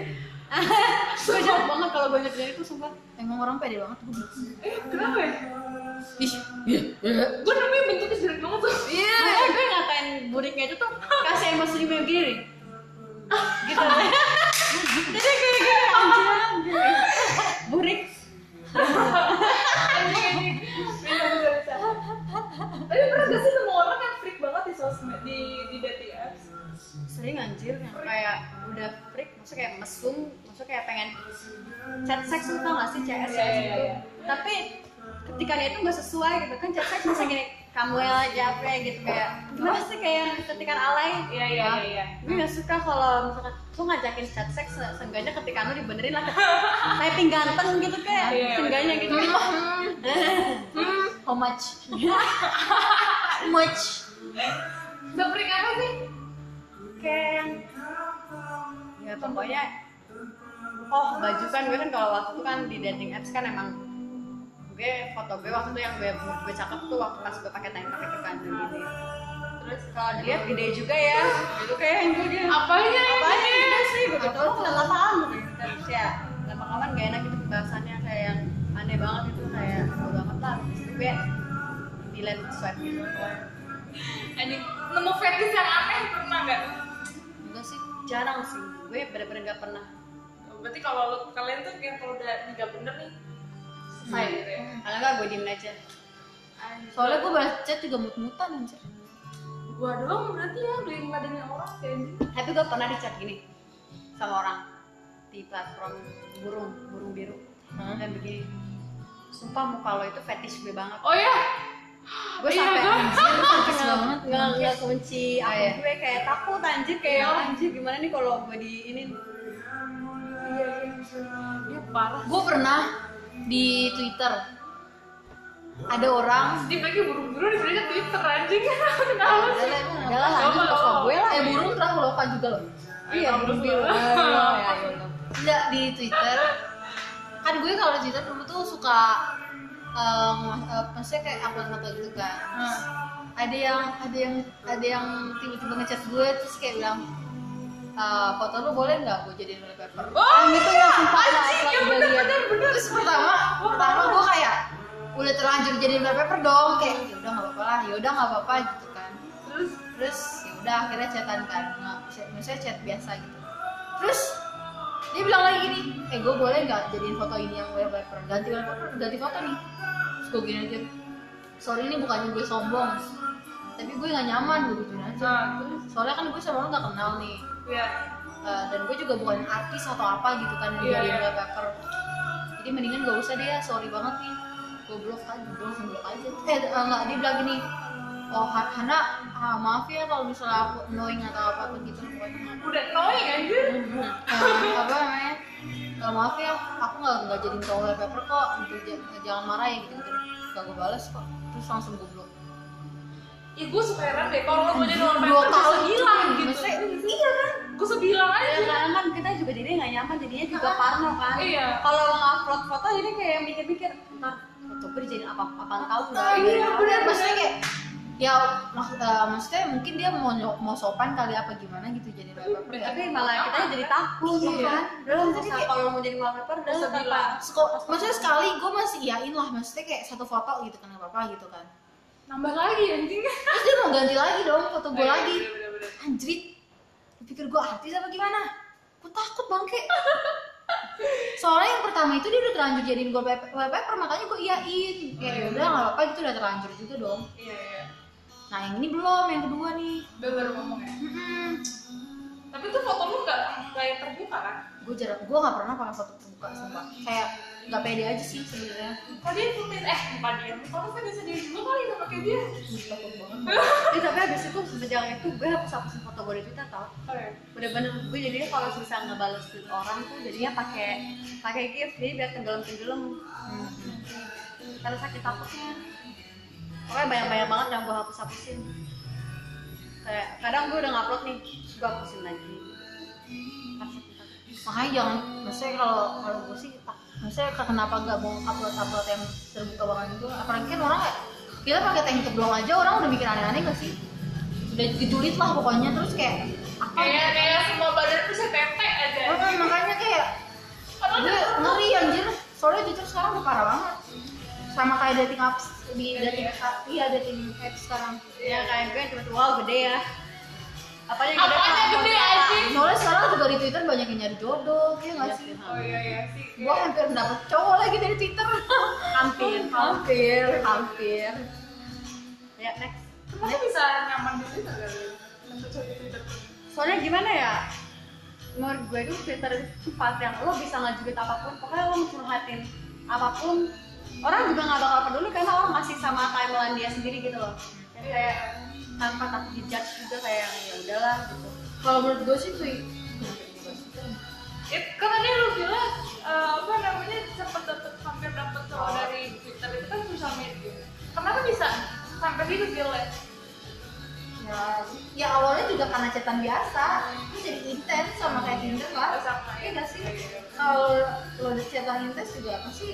gue jahat banget kalau gue inget itu sumpah. Emang orang pede banget gue Eh, kenapa ya? ih. Gue namanya bentuknya jelek banget tuh. iya. Makanya gue ngatain buriknya itu tuh kasih emosi gue gini gitu. Jadi kayak gini. Anjir anjir. burik. Anjing, sering anjir yang kayak udah freak maksudnya kayak mesum maksudnya kayak pengen chat seks tuh tau gak sih CS Iya, iya, gitu. iya. tapi ketika dia itu nggak sesuai gitu kan chat seks bisa gini kamu yang aja apa ya? gitu kayak gimana sih kayak ketikan alay Iya, iya, iya, iya. gue gak suka kalau misalkan lu ngajakin chat seks se- seenggaknya ketika lu dibenerin lah typing ganteng gitu kayak Iya, iya, seenggaknya gitu. Hmm, how much? Much? Se-freak apa sih? Yang ya pokoknya oh baju kan gue kan kalau waktu itu kan di dating apps kan emang gue foto gue waktu itu yang gue gue cakep tuh waktu pas gue pakai tank pakai kan gini terus kalau dilihat gede juga ya. Gitu kayak yang gue gitu Apanya apa ini? aja sih gue gitu lama-lamaan gitu terus ya lama-lama gak enak gitu pembahasannya kayak yang aneh banget itu kayak bodo amat lah. Terus itu gue delete swipe gitu Anjing, nemu fetish yang aneh pernah gak? Jarang sih. Gue bener-bener gak pernah. Berarti kalau kalian tuh kayak kalau udah nggak bener nih, selesai gitu ya? kalau nggak gue diem aja. Soalnya gue chat juga mut-mutan anjir. Gua doang berarti ya beli ngadain orang kayak tapi gue pernah di chat gini sama orang. Di platform burung burung biru. Hah? dan begini sumpah muka lo itu fetish gue banget. Oh ya? Gue Iya, sampai gua- anjir nggak banget. nggak nggak kunci akun iya. gue kayak takut anjir kayak Iya. anjir gimana nih kalau gue di ini Iya, iya. Iya parah. gue pernah di Twitter ada orang Di lagi burung-burung di beli Twitter anjing. Kenapa sih? udah lah lanjut ke gue lah eh burung traveloka juga loh iya burung biru enggak di Twitter kan gue kalau di Twitter dulu tuh suka um, uh, maksudnya kayak upload foto gitu kan. Hmm. ada yang ada yang ada yang tiba-tiba ngechat gue terus kayak bilang "Eh, foto lu boleh nggak gue jadiin wallpaper Oh, gitu ya sumpah anjing, upload ya bener, bener, bener. terus pertama pertama gue kayak udah terlanjur jadiin wallpaper dong kayak ya udah nggak apa-apa lah ya udah nggak apa-apa gitu kan. Terus? Terus ya udah akhirnya chatan kan. Maksudnya chat biasa gitu. Terus dia bilang lagi gini eh gue boleh nggak jadiin foto ini yang wallpaper ganti? Wallpaper ganti foto nih. Terus gue gini aja sorry ini bukannya gue sombong tapi gue nggak nyaman gue gituin aja. Nah, terus soalnya kan gue sama lo nggak kenal nih. Ya. Eh, dan gue juga bukan artis atau apa gitu kan Iya, jadiin iya. wallpaper jadi mendingan gak usah deh ya sorry banget nih. Gue blok aja gue langsung blok aja. Eh eh, enggak dia bilang gini oh Hana ah, maaf ya kalau misalnya aku annoying atau apa apa gitu pokoknya Udah annoying anjir. Eh, apa namanya "Eh, maaf ya aku nggak nggak jadi cowok wallpaper kok gitu j- jangan marah ya gitu gitu gak gue balas kok terus langsung gue blok Ih, gue suka heran deh kalau lo jadi wallpaper gue bilang tuh, gitu. maksudnya, Iya kan? Gue sebilang Ya, aja. kadang kan kita juga jadi nggak nyaman jadinya juga parno kan Iya. kalau ngupload foto jadi kayak mikir-mikir ntar foto gue dijadiin apa apaan tahu nggak iya Gitu. bener maksudnya kayak ya maksud, eh, maksudnya mungkin dia mau mau sopan kali apa gimana gitu jadi wallpaper ya tapi malah kita jadi takut Iya. kan kayak- kalau mau jadi wallpaper udah bilang. Sko- maksudnya sekali gue masih iyain lah maksudnya kayak satu foto gitu kan nggak apa-apa gitu kan Nambah lagi anjing. terus dia mau ganti lagi dong foto gue Iya, lagi bener-bener. anjrit pikir gue artis apa gimana gue takut bangke soalnya yang pertama itu dia udah terlanjur jadiin gue wallpaper makanya gue iyain ya Iya, udah nggak apa-apa itu udah terlanjur juga dong Iya, iya. Nah yang ini belum yang kedua nih Udah baru ngomong ya. Mm-mm. Tapi tuh foto lu nggak yang terbuka kan? gue jarang gue nggak pernah pakai foto terbuka sumpah kayak nggak pede aja sih sebenarnya Kok dia ikutin eh bukan dia, kalau kan bisa dia juga kali nggak pakai dia. Takut banget Ya, tapi habis itu semenjak itu gue hapus hapusin foto gue di Twitter tau Oh ya. bener-bener gue jadinya kalau bisa ngebales tweet orang tuh jadinya pakai pakai gift jadi biar tenggelam tenggelam karena sakit takutnya pokoknya banyak banyak banget yang gue hapus hapusin kayak kadang gue udah ngupload nih terus gue hapusin lagi. Makanya jangan maksudnya kalau kalau gue sih tak maksudnya ke- kenapa nggak mau upload upload yang terbuka banget itu apalagi kan orang kayak kita pakai tank doang aja orang udah mikir aneh-aneh gak sih? Udah dijulit lah pokoknya terus kayak apa? Kayak kayak semua badan tuh saya tete aja. Oh, makanya kayak Padahal gue dia ngeri anjir. Soalnya jujur sekarang udah parah banget sama kayak dating apps di dating app iya dating apps sekarang. Ya kayak gue tiba-tiba wow gede ya. Apa yang gede Apanya Pak? gede, anjing? soalnya sekarang juga di twitter banyak yang nyari jodoh iya nggak Iya sih? Oh iya iya sih. gue hampir dapet cowok lagi dari twitter. Hampir hampir hampir. ya next. Kenapa bisa nyaman di Twitter soalnya gimana ya? Menurut gue tuh Twitter itu tempat yang lo bisa ngejubit apa pun pokoknya lo curhatin apa pun orang juga nggak bakal peduli karena orang masih sama timeline dia sendiri gitu loh Yang kayak tanpa takut dijudge juga kayak ya udahlah gitu kalau menurut gue sih tuh It, kan tadi lu bilang eh, apa namanya cepet dapet hampir dapet cowok Oh. dari Twitter itu kan sosial media. Kenapa bisa sampai gitu gila? ya, ya awalnya juga karena chatan biasa terus jadi intens sama kayak Tinder lah Sama Iya ya. nggak sih? kalau lo udah chatan intens juga apa sih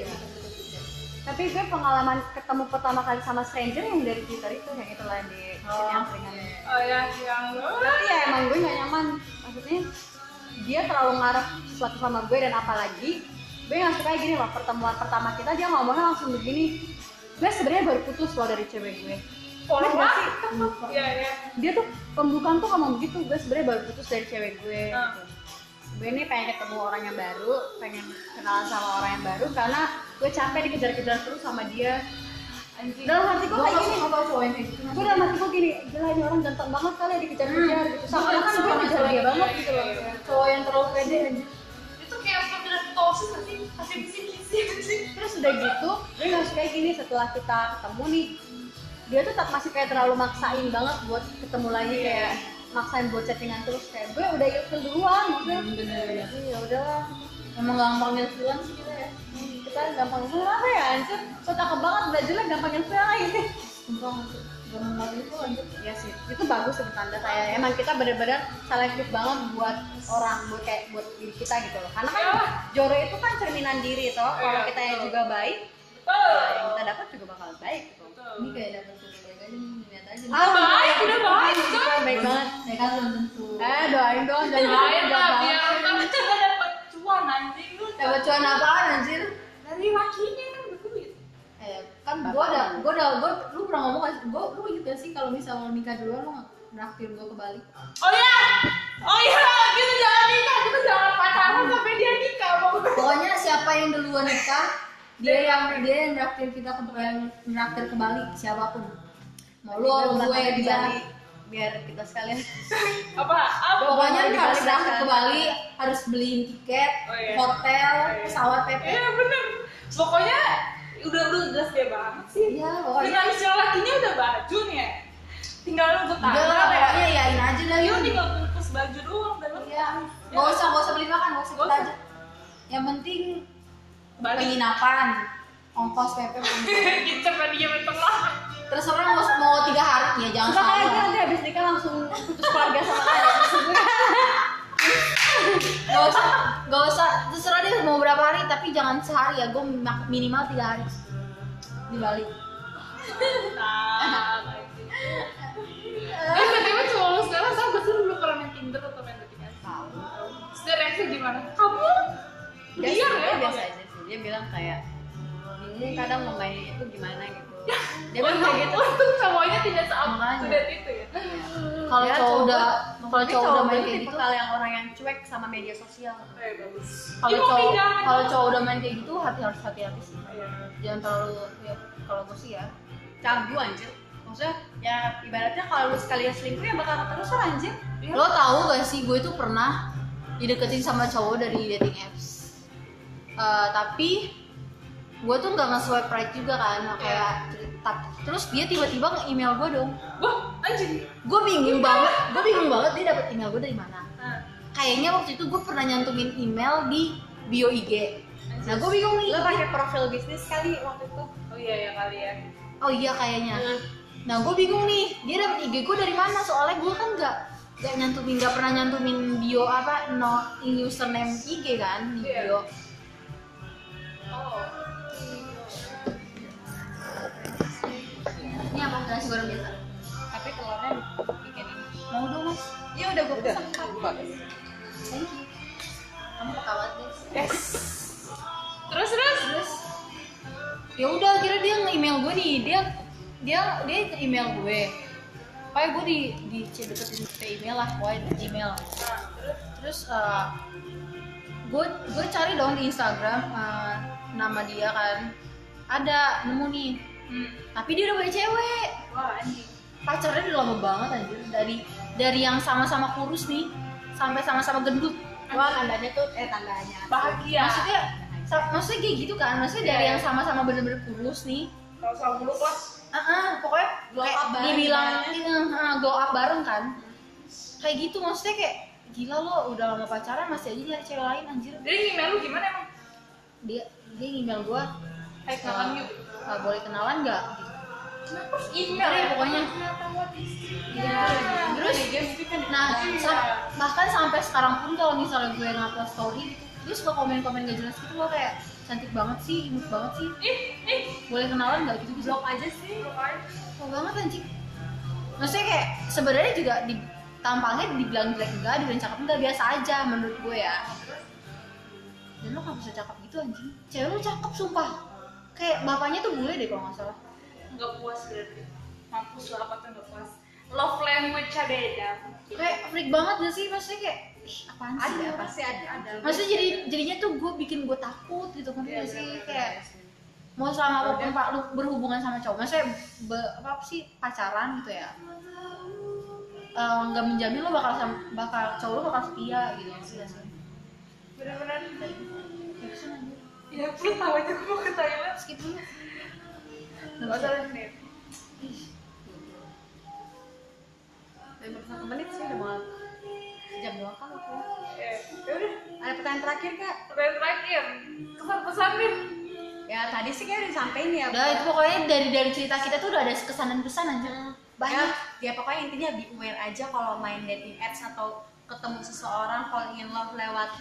tapi gue pengalaman ketemu pertama kali sama stranger yang dari Twitter itu yang itu lah di Oh, yang ringan Oh ya, yang tapi ya emang gue gak nyaman. Maksudnya dia terlalu ngarep sesuatu sama gue dan apalagi gue gak suka gini loh pertemuan pertama kita dia ngomongnya langsung begini. Gue sebenarnya baru putus loh dari cewek gue. Ngerti gak sih? Iya iya. dia tuh pembukaan tuh ngomong begitu gue sebenarnya baru putus dari cewek gue. Gitu. Gue ini pengen ketemu orang yang baru pengen kenalan sama orang yang baru karena gue capek dikejar-kejar terus sama dia. Anjing. dalam hati gue kayak gini. suka tau cowok yang kayak gitu gue dalam hati gue gini gila ini orang ganteng banget kali ya dikejar-kejar gitu. Sama kan gue ngejar dia banget gitu loh. Cowok yang terlalu pede Itu kayak panggilan tosis nanti kisi-kisi anjing. terus udah gitu gue nggak suka kayak gini setelah kita ketemu nih. Dia tuh tetap masih kayak terlalu maksain banget buat ketemu lagi kayak maksain buat chattingan terus kayak gue udah ilfil duluan maksudnya. Hmm. Jadi ya. Udahlah. Emang gampang ilfilan sih kita ya. Hmm, kita gampang ilfil apa ya anjir. So cakep banget udah jelek gampang ilfil sumpah masuk. Gampang itu lanjut ya sih. Itu bagus itu tanda kayak emang kita bener-bener selektif banget buat orang buat kayak buat diri kita gitu loh. Karena kan Iya. joro itu kan cerminan diri toh. Kalau Iya, kita yang juga baik ya yang kita dapat juga bakal baik gitu. Betul. ini kayak dapet Ah, baik, udah baik, Kita Cok. baik banget. Ya kan belum tentu. Eh doain dong dan Doain lah biar kan kita dapat cuan anjing. Lu. dapat cuan apaan anjir? Dari lakinya kan berduit. eh kan gua ada gua ada gua lu pernah ngomong kan gua lu inget gak sih kalau misal mau nikah duluan lu naktir gua ke Bali Oh ya, oh iya, kita jangan nikah, kita jangan pacaran sampai dia nikah pokoknya. pokoknya siapa yang duluan nikah dia yang dia yang naktir kita ke yang naktir ke Bali siapa pun mau lu Gue gue di dia Bali biar kita sekalian Apa? Apa? pokoknya lu harus Bali kan. ke Bali harus beliin tiket Oh, iya. hotel Oh, iya. pesawat PP Iya bener. Pokoknya udah udah jelas dia banget sih. iya pokoknya Financial lakinya udah baju nih ya. Tinggal nunggu Udah lah, tanggal ya. pokoknya yain aja lah Yuk yuk. tinggal bungkus baju doang dan Iya. Gak usah, gak usah beli makan, gak usah kita aja. yang penting Balik. penginapan ongkos PP. Kita dia bertengah. Terserah mau mau tiga hari ya jangan Makanya sehari gue lah. nanti habis nikah langsung putus keluarga sama kalian. gak usah gak usah terserah deh mau berapa hari tapi jangan sehari ya gue minimal tiga hari di Bali Nah, lagi. Eh, tiba-tiba cowok lu sekarang tau gak sih lu belum pernah main Tinder atau main dating apps? Tahu. Terus dia reaksi gimana? Kamu? Dia Dia ya? biasa aja sih. Dia bilang kayak bingung kadang mau main itu gimana gitu. Dia bilang kayak gitu. Untung cowoknya tidak Makanya. se-up-to-date itu ya. kalau Ya, cowok udah kalau cowok udah main kayak gitu kali yang orang yang cuek sama media sosial. Eh, bagus. kalau cowok kalau cowok udah main kayak gitu hati harus hati-hati sih Iya. jangan terlalu ya kalau gue sih ya Cagu anjir. Maksudnya ya ibaratnya kalau lu sekali selingkuh ya bakal terus anjir. Iya. lo tahu gak sih gue tuh pernah dideketin sama cowok dari dating apps Eh, tapi gue tuh nggak nge-swipe right juga kan kayak cerita. Terus dia tiba-tiba nge-email gue dong. Wah, anjing. gue bingung banget gue bingung banget dia dapet email gue dari mana. Nah, kayaknya waktu itu gue pernah nyantumin email di bio IG nah gue bingung nih. Lu pakai profil bisnis kali waktu itu. Oh iya ya kali ya. oh iya kayaknya. Nah gue bingung nih dia dapet IG gue dari mana? Soalnya gue kan nggak nggak nyantumin nggak pernah nyantumin bio apa no username IG kan di Iya. bio. Oh. Ini apa? Nasi goreng biasa? Tapi telurnya bikin ini. mau dong mas. Iya udah gue pesan kan. thank you kamu kawat guys Yes. Terus terus. terus? Ya udah akhirnya dia nge-email gue nih. Dia dia dia ke email gue. Kayak gue di di deketin ke email lah pokoknya di email Nah, terus. terus eh, gue gue cari dong di Instagram eh, nama dia kan. Ada nemu nih Hmm. tapi dia udah punya cewek Wah, anjing. pacarnya udah lama banget anjir dari dari yang sama-sama kurus nih sampai sama-sama gendut Wah tandanya tuh eh tandanya. Bahagia. maksudnya maksudnya kayak gitu kan maksudnya dari Iya. yang sama-sama bener-bener kurus nih Kalau sama mulu lah. Ah, ah, pokoknya Glow kayak up bareng dibilang kan? ini ah, glow up bareng kan kayak gitu maksudnya kayak gila lo udah lama pacaran masih aja nyari cewek lain anjir Jadi email lu gimana emang? dia dia email gua Hai kenalan yuk. Ah, boleh kenalan nggak Iya, ya? pokoknya. Iya. terus nah Iya. sa- bahkan sampai sekarang pun kalau misalnya gue ngupload story gitu dia suka komen-komen gak jelas gitu loh kayak cantik banget sih imut banget sih Ih, ih. boleh kenalan nggak gitu Blok aja sih. Oh banget anjing Maksudnya kayak sebenarnya juga di tampangnya dibilang jelek enggak, dibilang cakep enggak biasa aja menurut gue ya. Dan lo gak bisa cakep gitu anjing. Cewek lo cakep sumpah. Kayak bapaknya tuh bule deh kalau nggak salah. Nggak puas berarti. Mampus lah apa tuh nggak puas. Love language-nya beda. Kayak freak banget gak sih? Maksudnya kayak ih, apaan sih? Ada orang? pasti ada. ada. Maksudnya jadi jadinya tuh gue bikin gue takut gitu kan Iya, gak sih bener-bener. kayak mau sama apa pun pak lu berhubungan sama cowok maksudnya be- apa sih pacaran gitu ya Eh, nggak menjamin lo bakal sam- bakal cowok lo bakal setia gitu sih Bener-bener. Ya, pesan. Ya, lu tahu aja gue mau ke Thailand. skip dulu Gak usah baru satu menit sih udah mau jam dua kan aku. Ya, udah. Ada pertanyaan terakhir kak? Pertanyaan terakhir. Kesan-pesan nih. Ya tadi sih kayak udah disampaikan ya. udah itu pokoknya dari dari cerita kita tuh udah ada kesan dan pesan aja banyak Ya, ya pokoknya intinya be aware aja kalau main dating apps atau ketemu seseorang falling in love lewat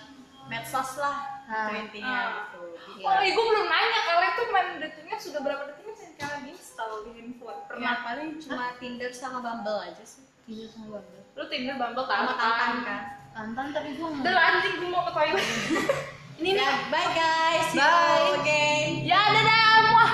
medsos lah Nah. itu intinya Ah. gitu. Iya. Oh, iya, gue belum nanya kalian tuh main datingnya sudah berapa datingnya sih kalian install di handphone? Ya Pernah? paling cuma Tinder sama Bumble aja sih. Tidur sama Bumble Lu Tinder, Bumble, Sama Tantan. Tantan kan. Tantan tapi gue Udah lah, anjing gue mau ke Thailand. ini nih Ya, bye guys. See Bye. you again. ya, dadah. Muah.